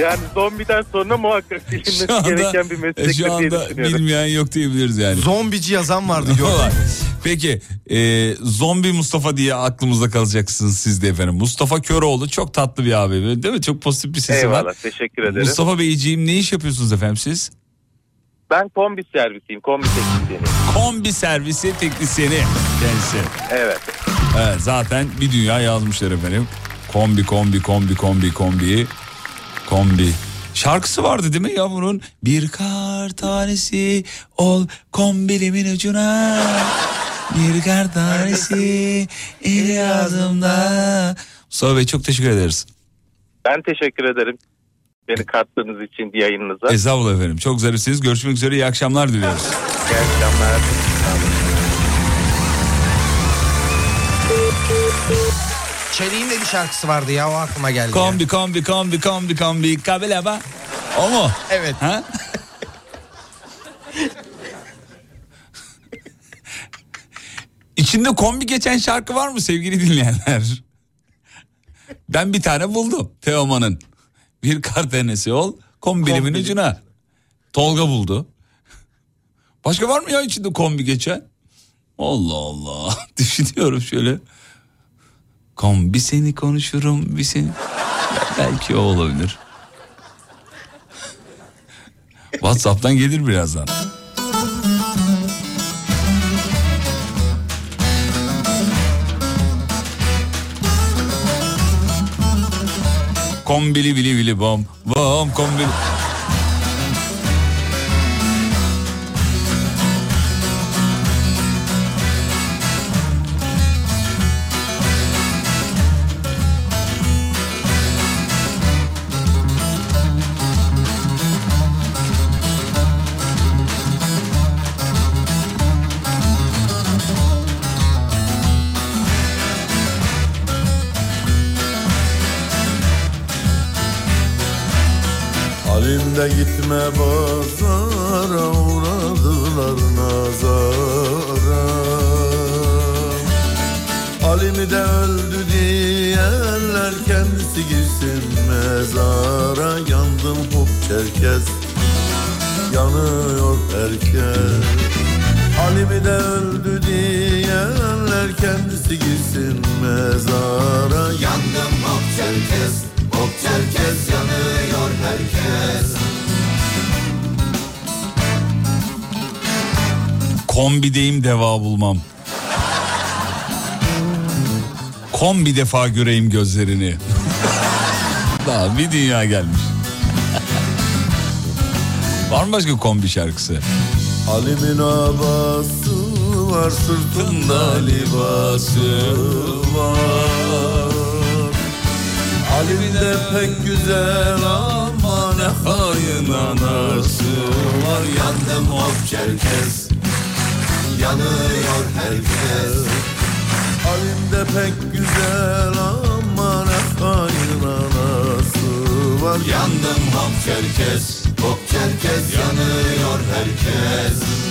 Speaker 16: Yani zombiden sonra muhakkak bilinmesi
Speaker 3: anda,
Speaker 16: gereken bir
Speaker 3: e,
Speaker 16: meslektir
Speaker 3: şu
Speaker 16: diye
Speaker 3: anda
Speaker 16: düşünüyorum.
Speaker 3: bilmeyen yok diyebiliriz yani.
Speaker 5: Zombici yazan vardı.
Speaker 3: Var. Peki e, zombi Mustafa diye aklımızda kalacaksınız siz de efendim. Mustafa Köroğlu çok tatlı bir abi değil mi? Çok pozitif bir sesi var.
Speaker 16: Eyvallah teşekkür ederim.
Speaker 3: Mustafa Beyciğim ne iş yapıyorsunuz efendim siz?
Speaker 16: Ben kombi servisiyim kombi teknisyeni.
Speaker 3: Kombi servisi teknisyeni kendisi.
Speaker 16: Evet.
Speaker 3: Evet zaten bir dünya yazmışlar efendim. Kombi kombi kombi kombi kombi kombi. Şarkısı vardı değil mi ya bunun? Bir kar tanesi ol kombilimin ucuna. Bir kar tanesi el ağzımda. Mustafa Bey çok teşekkür ederiz.
Speaker 16: Ben teşekkür ederim. Beni kattığınız için yayınınıza.
Speaker 3: Estağfurullah efendim. Çok zarifsiniz. Görüşmek üzere. İyi akşamlar diliyoruz.
Speaker 16: İyi akşamlar.
Speaker 5: Çelik'in de bir şarkısı vardı ya o aklıma geldi.
Speaker 3: Kombi kombi kombi kombi kombi kabelaba. O mu?
Speaker 5: Evet.
Speaker 3: Ha? İçinde kombi geçen şarkı var mı sevgili dinleyenler? Ben bir tane buldum. Teoman'ın. Bir kar tanesi ol kombilimin
Speaker 5: Kombili.
Speaker 3: ucuna. Tolga buldu. Başka var mı ya içinde kombi geçen? Allah Allah. Düşünüyorum şöyle. Kombi seni konuşurum bir seni. Belki o olabilir. WhatsApp'tan gelir birazdan. Kombili bili bili bom bom kombili.
Speaker 14: Halimde gitme pazara uğradılar nazara. Halimi de öldü diyenler kendisi girsin mezara. Yandım hop çerkez yanıyor herkes. Halimi de öldü diyenler kendisi girsin mezara. Yandım hop çerkez hop çerkez yanıyor herkes
Speaker 3: Kombideyim deva bulmam. Kom bir defa göreyim gözlerini. Daha bir dünya gelmiş. Var mı başka kombi şarkısı?
Speaker 14: Alimin abası var sırtında libası var Halimde pek güzel ama ne hain anası var. Yandım hop çerkez yanıyor herkes. Halimde pek güzel ama ne hain anası var. Yandım hop çerkez hop çerkez yanıyor herkes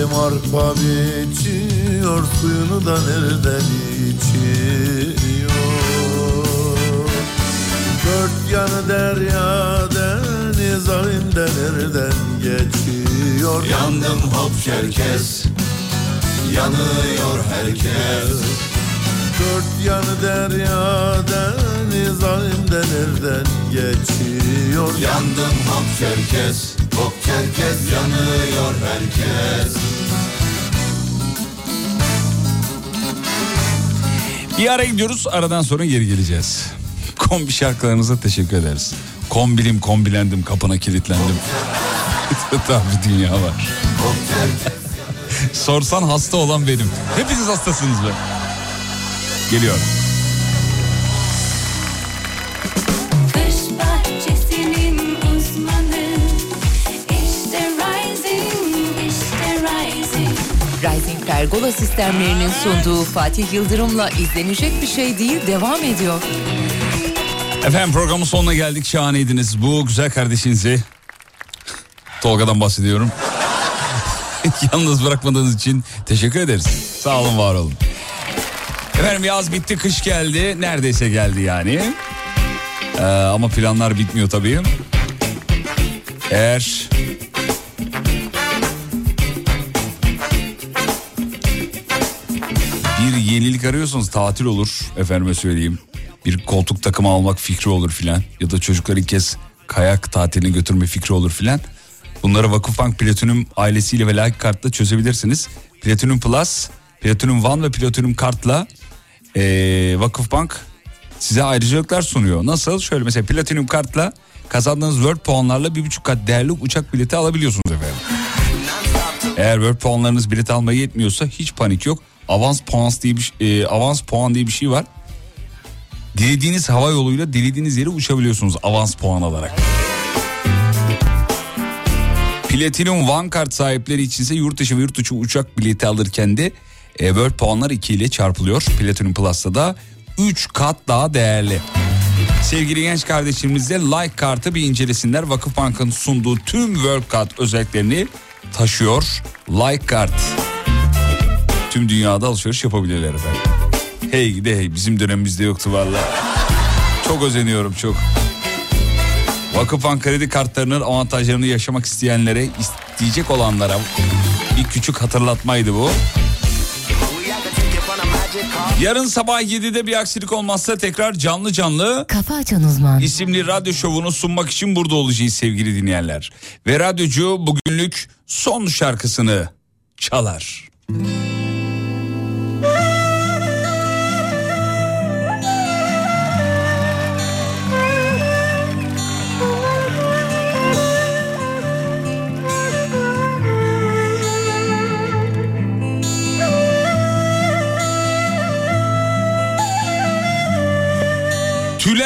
Speaker 14: Halim arpa biçiyor suyunu da nereden içiyor? Dört yanı derya deniz ayında nereden geçiyor? Yandım hop çerkez yanıyor herkes. Dört yanı derya deniz ayında nereden geçiyor? Yandım hop çerkez hop çerkez yanıyor herkes
Speaker 3: Bir ara gidiyoruz aradan sonra geri geleceğiz. Kombi şarkılarınıza teşekkür ederiz. Kombilim kombilendim kapına kilitlendim. Bir dünya var. Sorsan hasta olan benim. Hepiniz hastasınız be. Geliyor.
Speaker 10: Pergola sistemlerinin sunduğu Fatih Yıldırım'la izlenecek bir şey değil devam ediyor.
Speaker 3: Efendim programın sonuna geldik. Şahaneydiniz. Bu güzel kardeşinizi Tolga'dan bahsediyorum. Yalnız bırakmadığınız için teşekkür ederiz. Sağ olun, var olun. Efendim yaz bitti, kış geldi. Neredeyse geldi yani. Ee, ama planlar bitmiyor tabii. Eğer bir yenilik arıyorsanız tatil olur efendime söyleyeyim. Bir koltuk takımı almak fikri olur filan ya da çocuklar ilk kez kayak tatiline götürme fikri olur filan. Bunları Vakıfbank Platinum ailesiyle ve like kartla çözebilirsiniz. Platinum Plus, Platinum One ve Platinum Kart'la ee, Vakıfbank size ayrıcalıklar sunuyor. Nasıl? Şöyle mesela Platinum Kart'la kazandığınız Word puanlarla bir buçuk kat değerli uçak bileti alabiliyorsunuz efendim. Eğer Word puanlarınız bilet almaya yetmiyorsa hiç panik yok. Avans puan diye bir e, avans puan diye bir şey var. Dilediğiniz hava yoluyla dilediğiniz yere uçabiliyorsunuz avans puan alarak. Platinum One kart sahipleri için ise yurt dışı ve yurt dışı uçak bileti alırken de e, World puanlar 2 ile çarpılıyor. Platinum Plus'ta da 3 kat daha değerli. Sevgili genç kardeşlerimizle like kartı bir incelesinler. Vakıfbank'ın sunduğu tüm World kart özelliklerini taşıyor. Like kart. Tüm dünyada alışveriş yapabilirler efendim. Hey gide hey bizim dönemimizde yoktu valla. Çok özeniyorum çok. Vakıfbank kredi kartlarının avantajlarını yaşamak isteyenlere, isteyecek olanlara bir küçük hatırlatmaydı bu. Yarın sabah 7'de bir aksilik olmazsa tekrar canlı canlı
Speaker 10: Kafa Açan Uzman.
Speaker 3: isimli radyo şovunu sunmak için burada olacağız sevgili dinleyenler. Ve radyocu bugünlük son şarkısını çalar.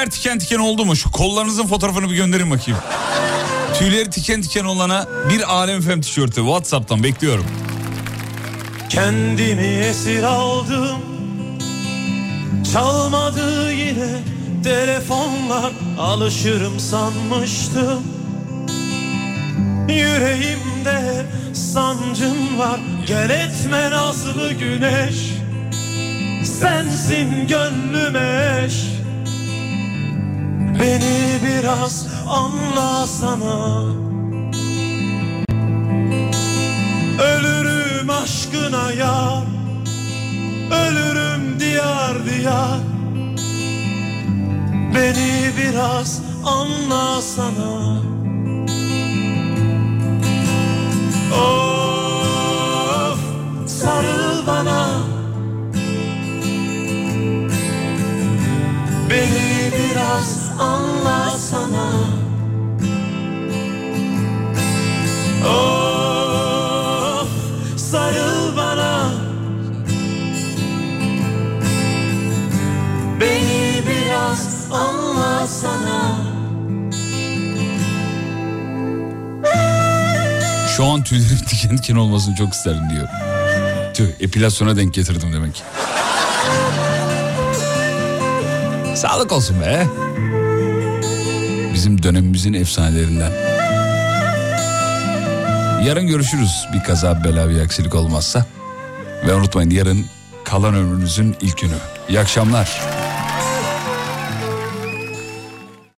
Speaker 3: Tüyler tiken tiken oldu mu? Şu kollarınızın fotoğrafını bir gönderin bakayım. Tüyleri tiken tiken olana bir Alem Fem tişörtü. Whatsapp'tan bekliyorum.
Speaker 17: Kendimi esir aldım. Çalmadı yine telefonlar. Alışırım sanmıştım. Yüreğimde sancım var. Gel etme nazlı güneş. Sensin gönlüme eş Beni biraz anlasana Ölürüm aşkına yar. Ölürüm diyar diyar. Beni biraz anlasana Of sarıl bana. Beni biraz anlasana Of oh, sarıl bana Beni biraz anlasana
Speaker 3: Şu an tüylerim diken diken olmasını çok isterim diyor. Tüh epilasyona denk getirdim demek. Sağlık olsun be. Bizim dönemimizin efsanelerinden. Yarın görüşürüz bir kaza bela bir aksilik olmazsa. Ve unutmayın yarın kalan ömrünüzün ilk günü. İyi akşamlar.